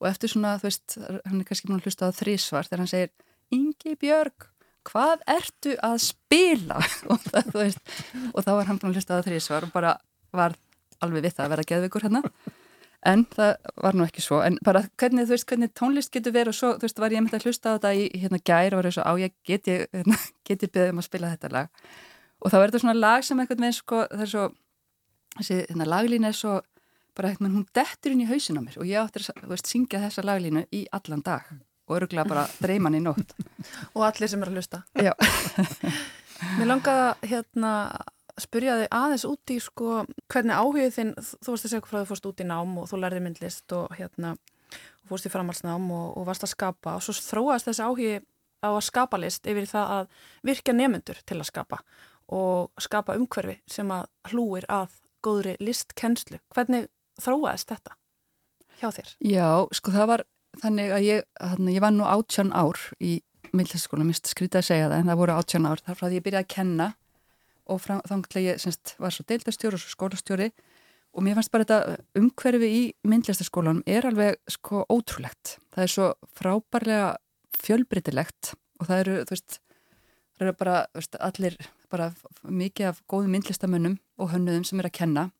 Og eftir svona, þú veist, hann er kannski búin að hlusta á þrísvar þegar hann segir Ingi Björg, hvað ertu að spila? og, það, veist, og þá var hann búin að hlusta á þrísvar og bara var alveg við það að vera geðvikur hérna. En það var nú ekki svo. En bara hvernig, þú veist, hvernig tónlist getur verið og svo, þú veist, var ég myndið að hlusta á þetta í hérna gær og var ég svo á, ég geti hérna, geti beðið um að spila þetta lag og þá er þetta svona lag sem eitthvað með sko, svo þessi hérna, laglínu er svo bara eitthvað, hún dettur inn í hausin á mér og ég áttir að veist, syngja þessa laglínu í allan dag og öruglega bara dreyman í nótt. Og allir sem er að hlusta. Já. Mér langaði hérna spyrja þig aðeins út í sko hvernig áhugið þinn, þú varst að segja hvað þú fórst út í nám og þú lærði myndlist og hérna og fórst í framhalsnám og, og varst að skapa og svo þróast þessi áhugi á að skapa list yfir það að virka nemyndur til að skapa og skapa umhverfi sem að hlúir að góðri listkennslu. Hvernig þróaðist þetta hjá þér? Já, sko það var þannig að ég, þannig, ég var nú átján ár í myndlistaskóla, mist skrítið að segja það en það voru átján ár þar frá því ég byrjaði að kenna og þannig ég semst, var svo deildastjóri og svo skólastjóri og mér fannst bara þetta umhverfi í myndlistaskólanum er alveg sko ótrúlegt. Það er svo frábærlega fjölbrytilegt og það eru, þú veist, það eru bara veist, allir, bara mikið af góðum myndlistamönnum og hönnuðum sem er að kenna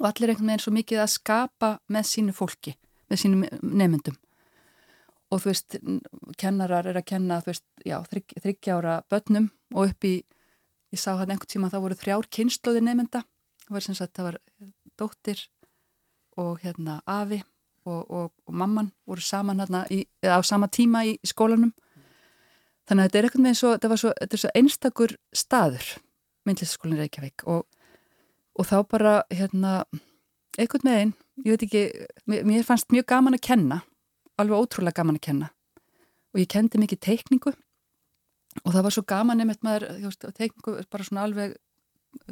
og allir einhvern veginn svo mikið að skapa með sínu fólki, með sínum nefndum og þú veist, kennarar er að kenna þú veist, já, þrygg, þryggjára börnum og upp í, ég sá hann einhvern tíma þá voru þrjár kynnslóði nefnda það var sem sagt, það var dóttir og hérna afi og, og, og mamman voru saman hérna á sama tíma í skólanum þannig að þetta er einhvern veginn svo, þetta var svo, þetta er svo einstakur staður myndlistaskólinn Reykjavík og og þá bara, hérna, einhvern veginn, ég veit ekki, mér, mér fannst mjög gaman að kenna, alveg ótrúlega gaman að kenna. Og ég kendi mikið teikningu og það var svo gaman einmitt maður, veist, teikningu bara svona alveg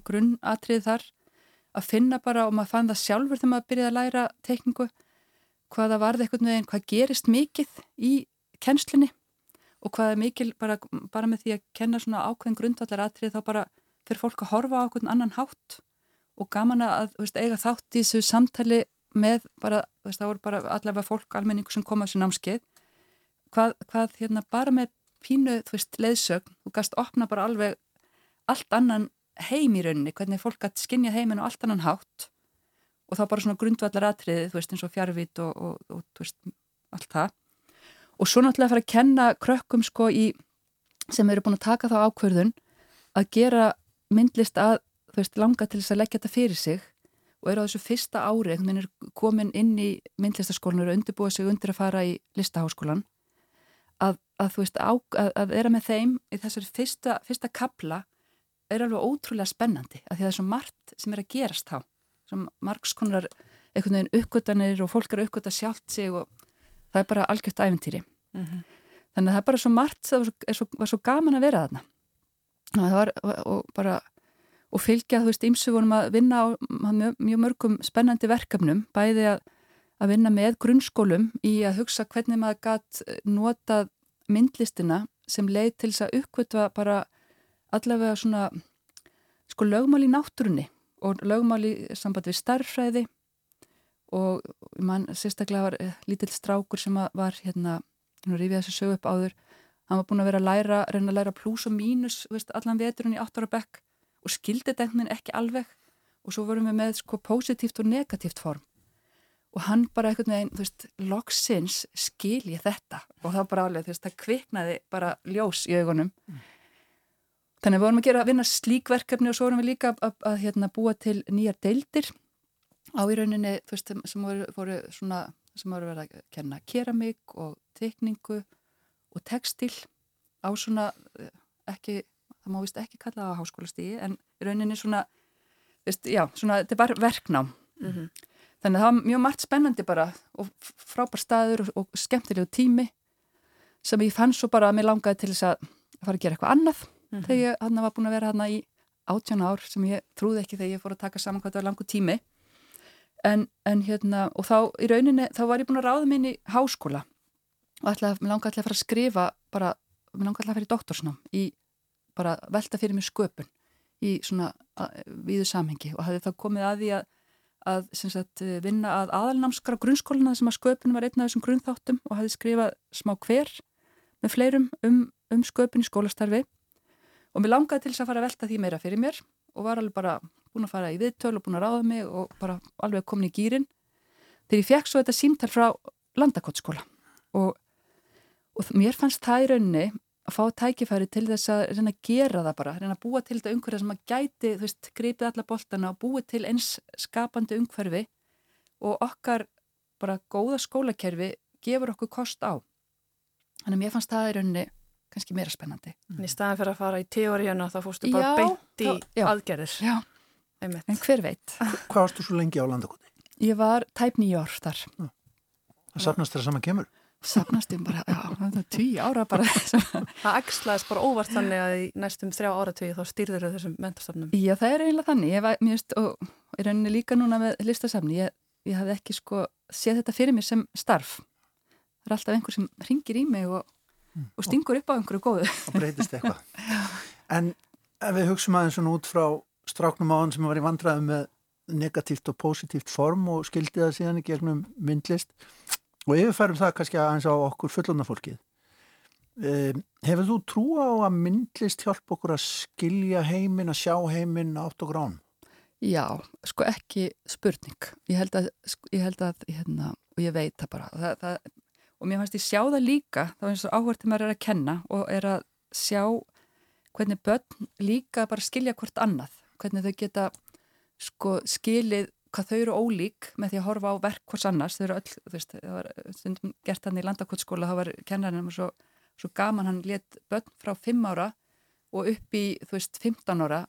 grunnatrið þar að finna bara og maður fann það sjálfur þegar maður byrjaði að læra teikningu hvaða varði einhvern veginn, hvað gerist mikið í kennslinni og hvaða mikil bara, bara með því að kenna svona ákveðin grundvallar atrið þá bara fyrir fólk að horfa á okkur annan hátt. Og gaman að veist, eiga þátt í þessu samtali með bara, veist, það voru bara allavega fólk, almenningu sem kom á þessu námskeið. Hvað, hvað hérna bara með pínu, þú veist, leðsögn þú gast opna bara alveg allt annan heim í rauninni hvernig fólk gæti skinja heiminn og allt annan hátt. Og þá bara svona grundvallar atriði, þú veist, eins og fjárvít og, og, og, þú veist, allt það og svo náttúrulega að fara að kenna krökkum sko í, sem eru búin að taka þá ákverðun að gera myndlist að veist, langa til þess að leggja þetta fyrir sig og eru á þessu fyrsta ári, veginn er komin inn í myndlistaskólan og undirbúið sig undir að fara í listaháskólan að, að þú veist, á, að, að vera með þeim í þessari fyrsta, fyrsta kapla er alveg ótrúlega spennandi af því að það er svo margt sem er að gerast þá. Sem margskonar einhvern veginn uppgötanir og fólk eru uppgöta sjálft sig og það er bara algjört æfintýri mm -hmm. þannig að það er bara svo margt það var svo, svo, var svo gaman að vera þarna og var og bara og fylgja, þú veist, ímsu vorum að vinna á mjög, mjög mörgum spennandi verkefnum, bæði að, að vinna með grunnskólum í að hugsa hvernig maður gætt nota myndlistina sem leið til þess að uppkvötva bara allavega svona sko lögmál í náttúrunni og lögmál í samband við starffræði og mann sérstaklega var eh, lítill strákur sem var hérna, hérna rifið þessu sögu upp áður. Hann var búin að vera að læra, reyna að læra pluss og mínus veist, allan veturinn í 8 ára bekk og skildi þetta ekki alveg. Og svo vorum við með sko positíft og negatíft form. Og hann bara eitthvað með einn, þú veist, loksins skil ég þetta. Og það bara alveg, þú veist, það kviknaði bara ljós í augunum. Mm. þannig að við vorum að gera að vinna slíkverkefni og svo vorum við líka að, að, að hérna, búa til nýjar deildir. Á í rauninni, þú veist, sem voru, voru svona, sem voru verið að kenna keramík og tekningu og textil á svona eh, ekki það má vist ekki kalla það á háskólastígi en rauninni svona, veist, já, svona þetta er bara verknám mm -hmm. þannig að það var mjög margt spennandi bara og frábær staður og, skemmtilegu tími sem ég fann svo bara að mér langaði til þess að fara að gera eitthvað annað mm -hmm. þegar ég hann var búin að vera hann í átján ár sem ég trúði ekki þegar ég fór að taka saman hvað það var langu tími en, en hérna og þá í rauninni þá var ég búin að ráða minn í háskóla og mér langaði að fara að skrifa bara, mér langaði að fara í doktorsnám í bara velta fyrir mig sköpun í svona viðu samhengi og hafði þá komið að því að, að sagt, vinna að aðalnámskra grunnskóluna sem að sköpun var einn af þessum grunnþáttum og hafði skrifað smá hver með fleirum um, um sköpun í skólastarfi. Og mér langaði til þess að fara að velta því meira fyrir mér og var alveg bara búin að fara í viðtöl og búin að ráða mig og bara alveg komin í gýrin þegar ég fekk svo þetta símtal frá landakottskóla og, og mér fannst það í rauninni að fá tækifæri til þess að reyna að gera það bara, reyna að búa til þetta umhverfi sem að gæti, þú veist, gripið alla boltana og búið til eins skapandi umhverfi og okkar bara góða skólakerfi gefur okkur kost á. Þannig að mér fannst það í rauninni kannski meira spennandi. En í staðan fyrir að fara í teóriuna þá fórstu bara já, beint í já, aðgerðir. Já, Einmitt. en hver veit. Hvað varstu svo lengi á landakoti? Ég var tæp nýjórn þar. Það sapnast þér að sama kemur? Sapnastum bara, já, það er tíu ára bara. það axlaðist bara óvart þannig að í næstum þrjá áratögi þá stýrður þau þessum mentarstafnum. Já, það er eiginlega þannig. Ég var, mér veist, og ég rauninni líka núna með listasafni. Ég, ég hafði ekki sko séð þetta fyrir mér sem starf. Það er alltaf einhver sem ringir í mig og, mm. og stingur upp á einhverju góðu. Og breytist eitthvað. en ef við hugsaum aðeins svona út frá stráknum áðan sem var í vandraðu með negatíft og positíft form og skildi það síðan í gegnum myndlist og yfirfærum það kannski aðeins á okkur fullonarfólkið um, hefur þú trú á að myndlist hjálp okkur að skilja heiminn, að sjá heiminn átt og grán? Já, sko ekki spurning. Ég held að, sko, ég held að hérna, og ég veit það bara. Það, það, og mér fannst ég sjá það líka, þá er eins og áhvertið maður er að kenna og er að sjá hvernig börn líka bara skilja hvort annað. Hvernig þau geta sko skilið hvað þau eru ólík með því að horfa á verk hvors annars. Þau eru öll, þú veist, það var stundum gert hann í landakotskóla, þá var kennarinn svo, svo gaman, hann let börn frá 5 ára og upp í, þú veist, 15 ára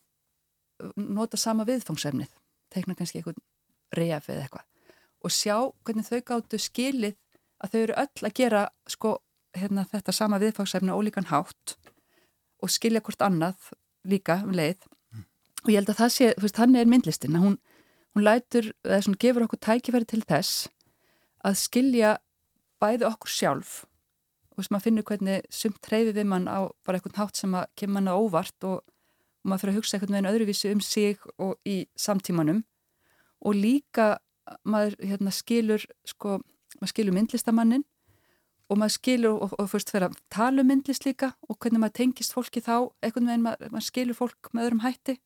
nota sama viðfangsefnið, teikna kannski eitthvað reyf eða eitthvað og sjá hvernig þau gáttu skilið að þau eru öll að gera sko hérna, þetta sama viðfangsefni ólíkan hátt og skilja hvort annað líka um leið mm. og ég held að það sé, þú veist, hann er myndlistin hún, hún lætur, eða svona gefur okkur tækifæri til þess að skilja bæði okkur sjálf. Og þess að maður finnur hvernig sumt treyfi við mann á bara eitthvað hátt sem að kemur manna óvart og og maður fyrir að hugsa einhvern veginn öðruvísi um sig og í samtímanum. Og líka maður hérna, skilur sko, maður skilur myndlistamannin og maður skilur og, og fyrst fyrir að tala um myndlist líka og hvernig maður tengist fólki þá einhvern veginn maður, maður skilur fólk með öðrum hætti.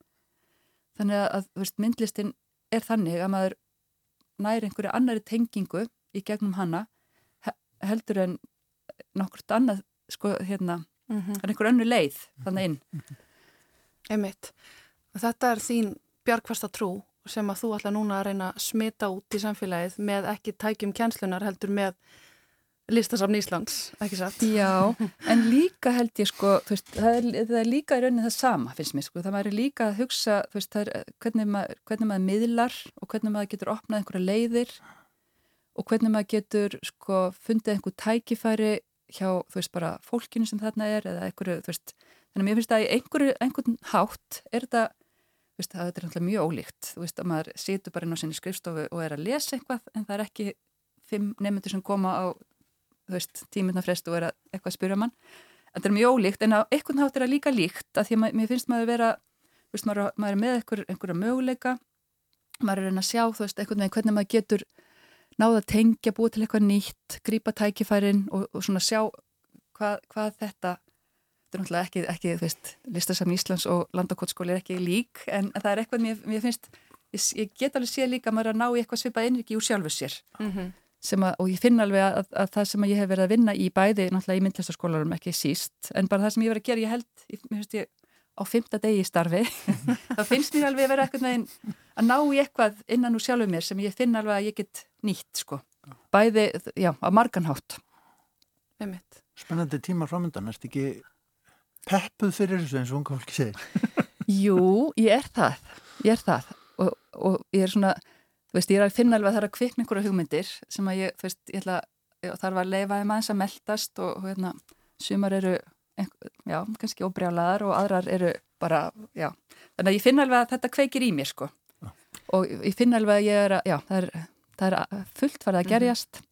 Þannig að fyrst, myndlistin er þannig að maður næri einhverju annari tengingu í gegnum hana heldur en nokkurt annað sko hérna, mm -hmm. einhver önnu leið þannig inn. Einmitt. Þetta er þín bjargfasta trú sem að þú ætla núna að reyna að smita út í samfélagið með ekki tækjum kjænslunar heldur með listasafn Íslands, ekki satt? Já, en líka held ég sko, veist, það, er, það er líka í rauninni það sama finnst mér sko, það væri líka að hugsa veist, er, hvernig, mað, hvernig maður miðlar og hvernig maður getur opnað einhverja leiðir og hvernig maður getur sko fundið einhver tækifæri hjá þú veist bara fólkinu sem þarna er eða einhverju þú veist. Þannig að mér finnst að í einhverju, einhvern hátt er þetta, veist, það er náttúrulega mjög ólíkt, þú veist að maður situr bara inn á sinni skrifstofu og er að lesa eitthvað en það er ekki fimm nefndur sem koma á, þú veist, tíminnafrest og er að eitthvað að spyrja mann. Þetta er mjög ólíkt en á einhvern hátt er það líka líkt að því að mér finnst maður vera, þú veist, maður, maður er með einhver, einhverja möguleika, maður er að sjá, þú veist, einhvern veginn hvernig maður getur náða að tengja, búið til eitthvað nýtt, grípa tækifærin og, og svona sjá hvað, hvað þetta þetta er náttúrulega ekki, ekki þú veist, listasafn Íslands og landakotskóli er ekki lík en það er eitthvað mér, mér finnst ég, ég get alveg séð líka að maður að ná í eitthvað svipað einriki úr sjálfu sér mm -hmm. Að, og ég finn alveg að, að það sem ég hef verið að vinna í bæði náttúrulega í myndlistaskólarum ekki síst en bara það sem ég verið að gera, ég held mér finnst ég á fymta degi í starfi þá finnst mér alveg að vera eitthvað neginn að ná í eitthvað innan úr sjálfu mér sem ég finn alveg að ég get nýtt sko. Bæði, já, á marganhátt Spennandi tíma framöndan, erst ekki peppuð fyrir þessu eins og unga fólki segir? Jú, ég er það ég er það. Og, og ég er svona, þú veist, ég er að finna alveg að það er að kvikna einhverja hugmyndir sem að ég, þú veist, ég ætla, þarf að leifa þeim aðeins að meldast og, og hérna, sumar eru já, kannski óbrjálaðar og aðrar eru bara, já, þannig að ég finna alveg að þetta kveikir í mér, sko já. og ég finna alveg að ég er að, já, það er, það er fullt farið að mhm. gerjast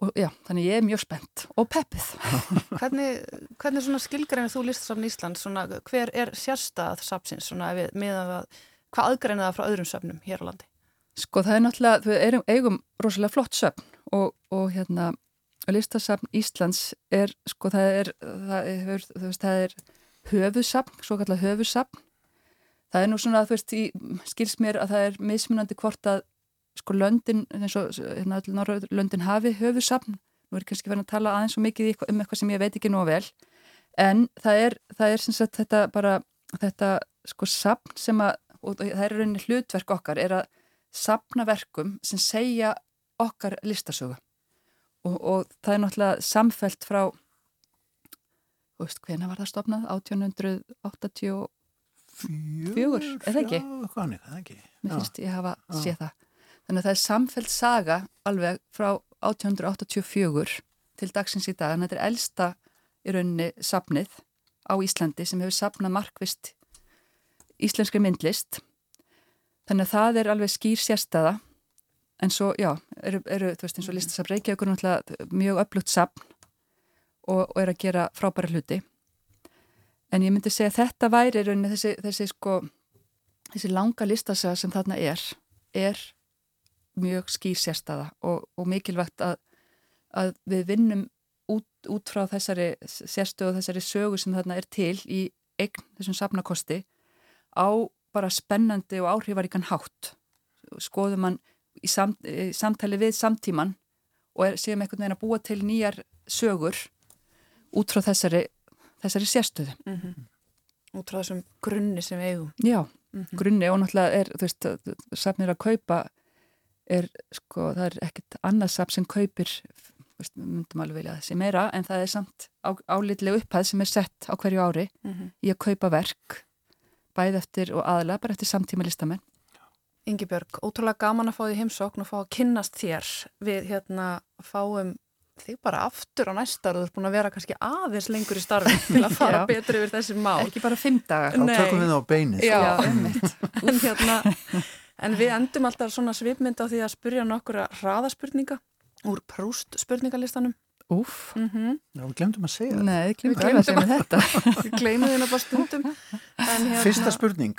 og já, þannig ég er mjög spennt og peppið. hvernig, hvernig svona skilgreinir þú listasafn Íslands, svona, hver er sérstað sapsins með að, hvað aðgreinir það frá öðrum söfnum hér á landi? Sko það er náttúrulega, við erum, eigum rosalega flott söfn og, og hérna listasafn Íslands er, sko það er, það er, það er höfusafn, svo kallar höfusafn. Það er nú svona, þú veist, í, skils mér að það er mismunandi hvort að sko löndin, eins og hérna öll norra löndin hafi höfusafn nú er kannski verið að tala aðeins svo mikið um eitthvað sem ég veit ekki nú vel en það er, það er sem sagt þetta bara þetta sko safn sem að og það er rauninni hlutverk okkar er að safna verkum sem segja okkar listasögu og, og það er náttúrulega samfelt frá þú veist hvena var það stopnað 1884 eða ekki? Hvernig, ekki Mér finnst ég hafa séð það Þannig að það er samfelt saga alveg frá 1884 til dagsins í dag. Að þetta er elsta í rauninni sapnið á Íslandi sem hefur sapnað markvist íslenskri myndlist. Þannig að það er alveg skýr sérstaða. En svo, já, eru, eru þú veist eins og listasafn Reykjavíkur náttúrulega mjög öflugt sapn og, og er að gera frábæra hluti. En ég myndi segja að þetta væri rauninni þessi, þessi, sko, þessi langa listasaga sem þarna er, er mjög skýr sérstaða og, og mikilvægt að, að við vinnum út, út frá þessari sérstöðu og þessari sögu sem þarna er til í eign þessum safnakosti á bara spennandi og áhrifaríkan hátt skoðum hann í, sam, í samtali við samtíman og er, séum einhvern veginn að búa til nýjar sögur út frá þessari, þessari sérstöðu. Mm -hmm. Út frá þessum grunni sem við eigum. Já, mm -hmm. grunni og náttúrulega er, þú veist, safnir að kaupa er, sko, það er ekkit annað safn sem kaupir, veist, myndum alveg vilja þessi meira, en það er samt á, álitlega upphæð sem er sett á hverju ári mm -hmm. í að kaupa verk, bæð eftir og aðla, bara eftir samtíma listamenn. Ingi Björg, ótrúlega gaman að fá því heimsókn og fá að kynnast þér við hérna fáum þig bara aftur á næsta og þú ert búin að vera kannski aðeins lengur í starfi til að fara betur yfir þessi mál. Ekki bara fimm dagar. Þá tökum við það á beinið. Já, en, hérna, en við endum alltaf svona svipmynd á því að spurja nokkura hraðaspurninga úr prúst spurningalistanum. Úf. Mm -hmm. Já, við glemdum að segja það. Nei, við glemdum að segja þetta. við glemdum því náttúrulega stundum. Hérna... Fyrsta spurning.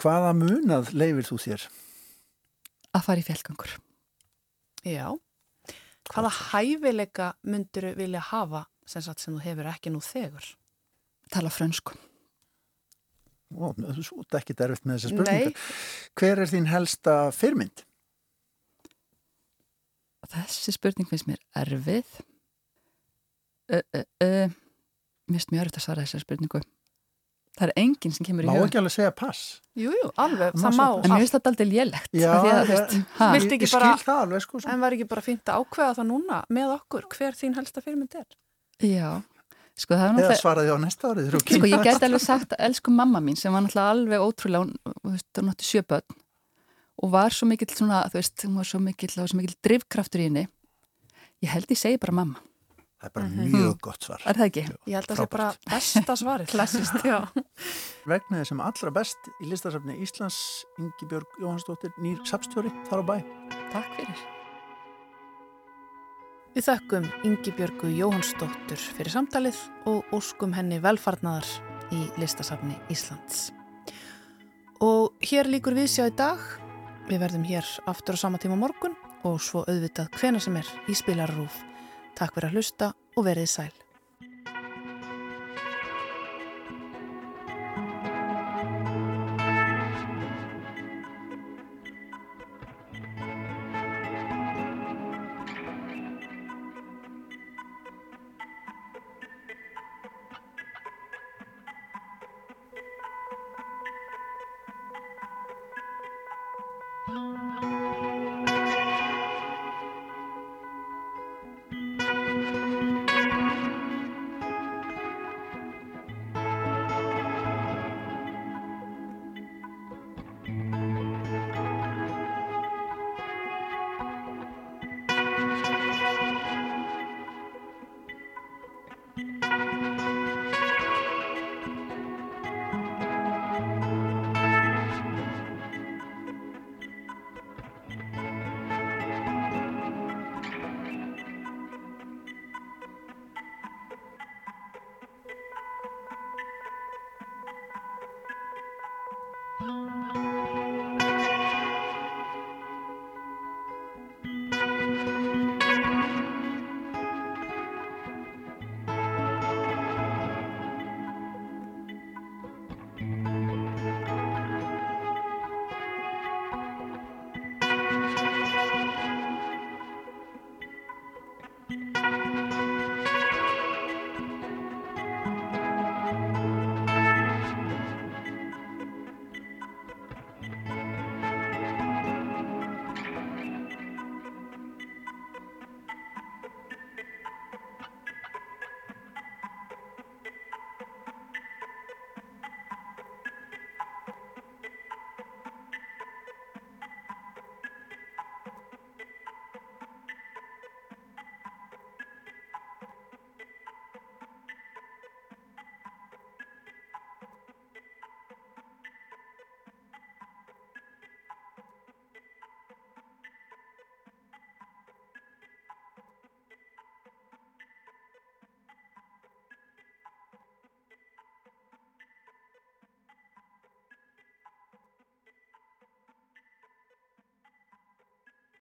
Hvaða munað leifir þú þér? Að fara í fjallgangur. Já. Hvaða hæfileika myndur vilja hafa sem, sagt, sem þú hefur ekki nú þegur? Tala frönsku. Ó, þú ert ekki derfitt með þessa spurninga. Hver er þín helsta fyrmynd? Þessi spurning finnst mér erfið. Uh, uh, uh. Mér finnst mjög erfitt að svara þessari spurningu. Það er enginn sem kemur í huga. Má ekki alveg segja pass? Jú, jú, alveg, það má. En mér finnst þetta aldrei lélegt. Já, að, veist, ég, ég skil bara, það alveg sko. En var ekki bara fínt að ákveða það núna með okkur hver þín helsta fyrirmynd er? Já, sko það er náttúrulega... Eða svaraði á næsta árið. Sko ég get alveg sagt að elsku mamma mín sem var náttúrulega alveg ótrúlega, hún nátti sjöböld og var svo mikill svona, þú veist, hún var svo mikill, svo mikill drivkraftur í henni. Ég held ég segi bara mamma. Það er bara mm -hmm. mjög gott svar. Er það ekki? Ég held að það sé bara besta svarið. Klassist, já. Vegnaði sem allra best í listasafni Íslands, Ingi Björg Jóhannsdóttir, nýr sapstjóri, þar á bæ. Takk fyrir. Við þökkum Ingi Björgu Jóhannsdóttir fyrir samtalið og óskum henni velfarnaðar í listasafni Íslands. Og hér líkur við sjá í dag. Við verðum hér aftur á sama tíma morgun og svo auðvitað hvena sem er í spilararúf. Takk fyrir að hlusta og verið sæl.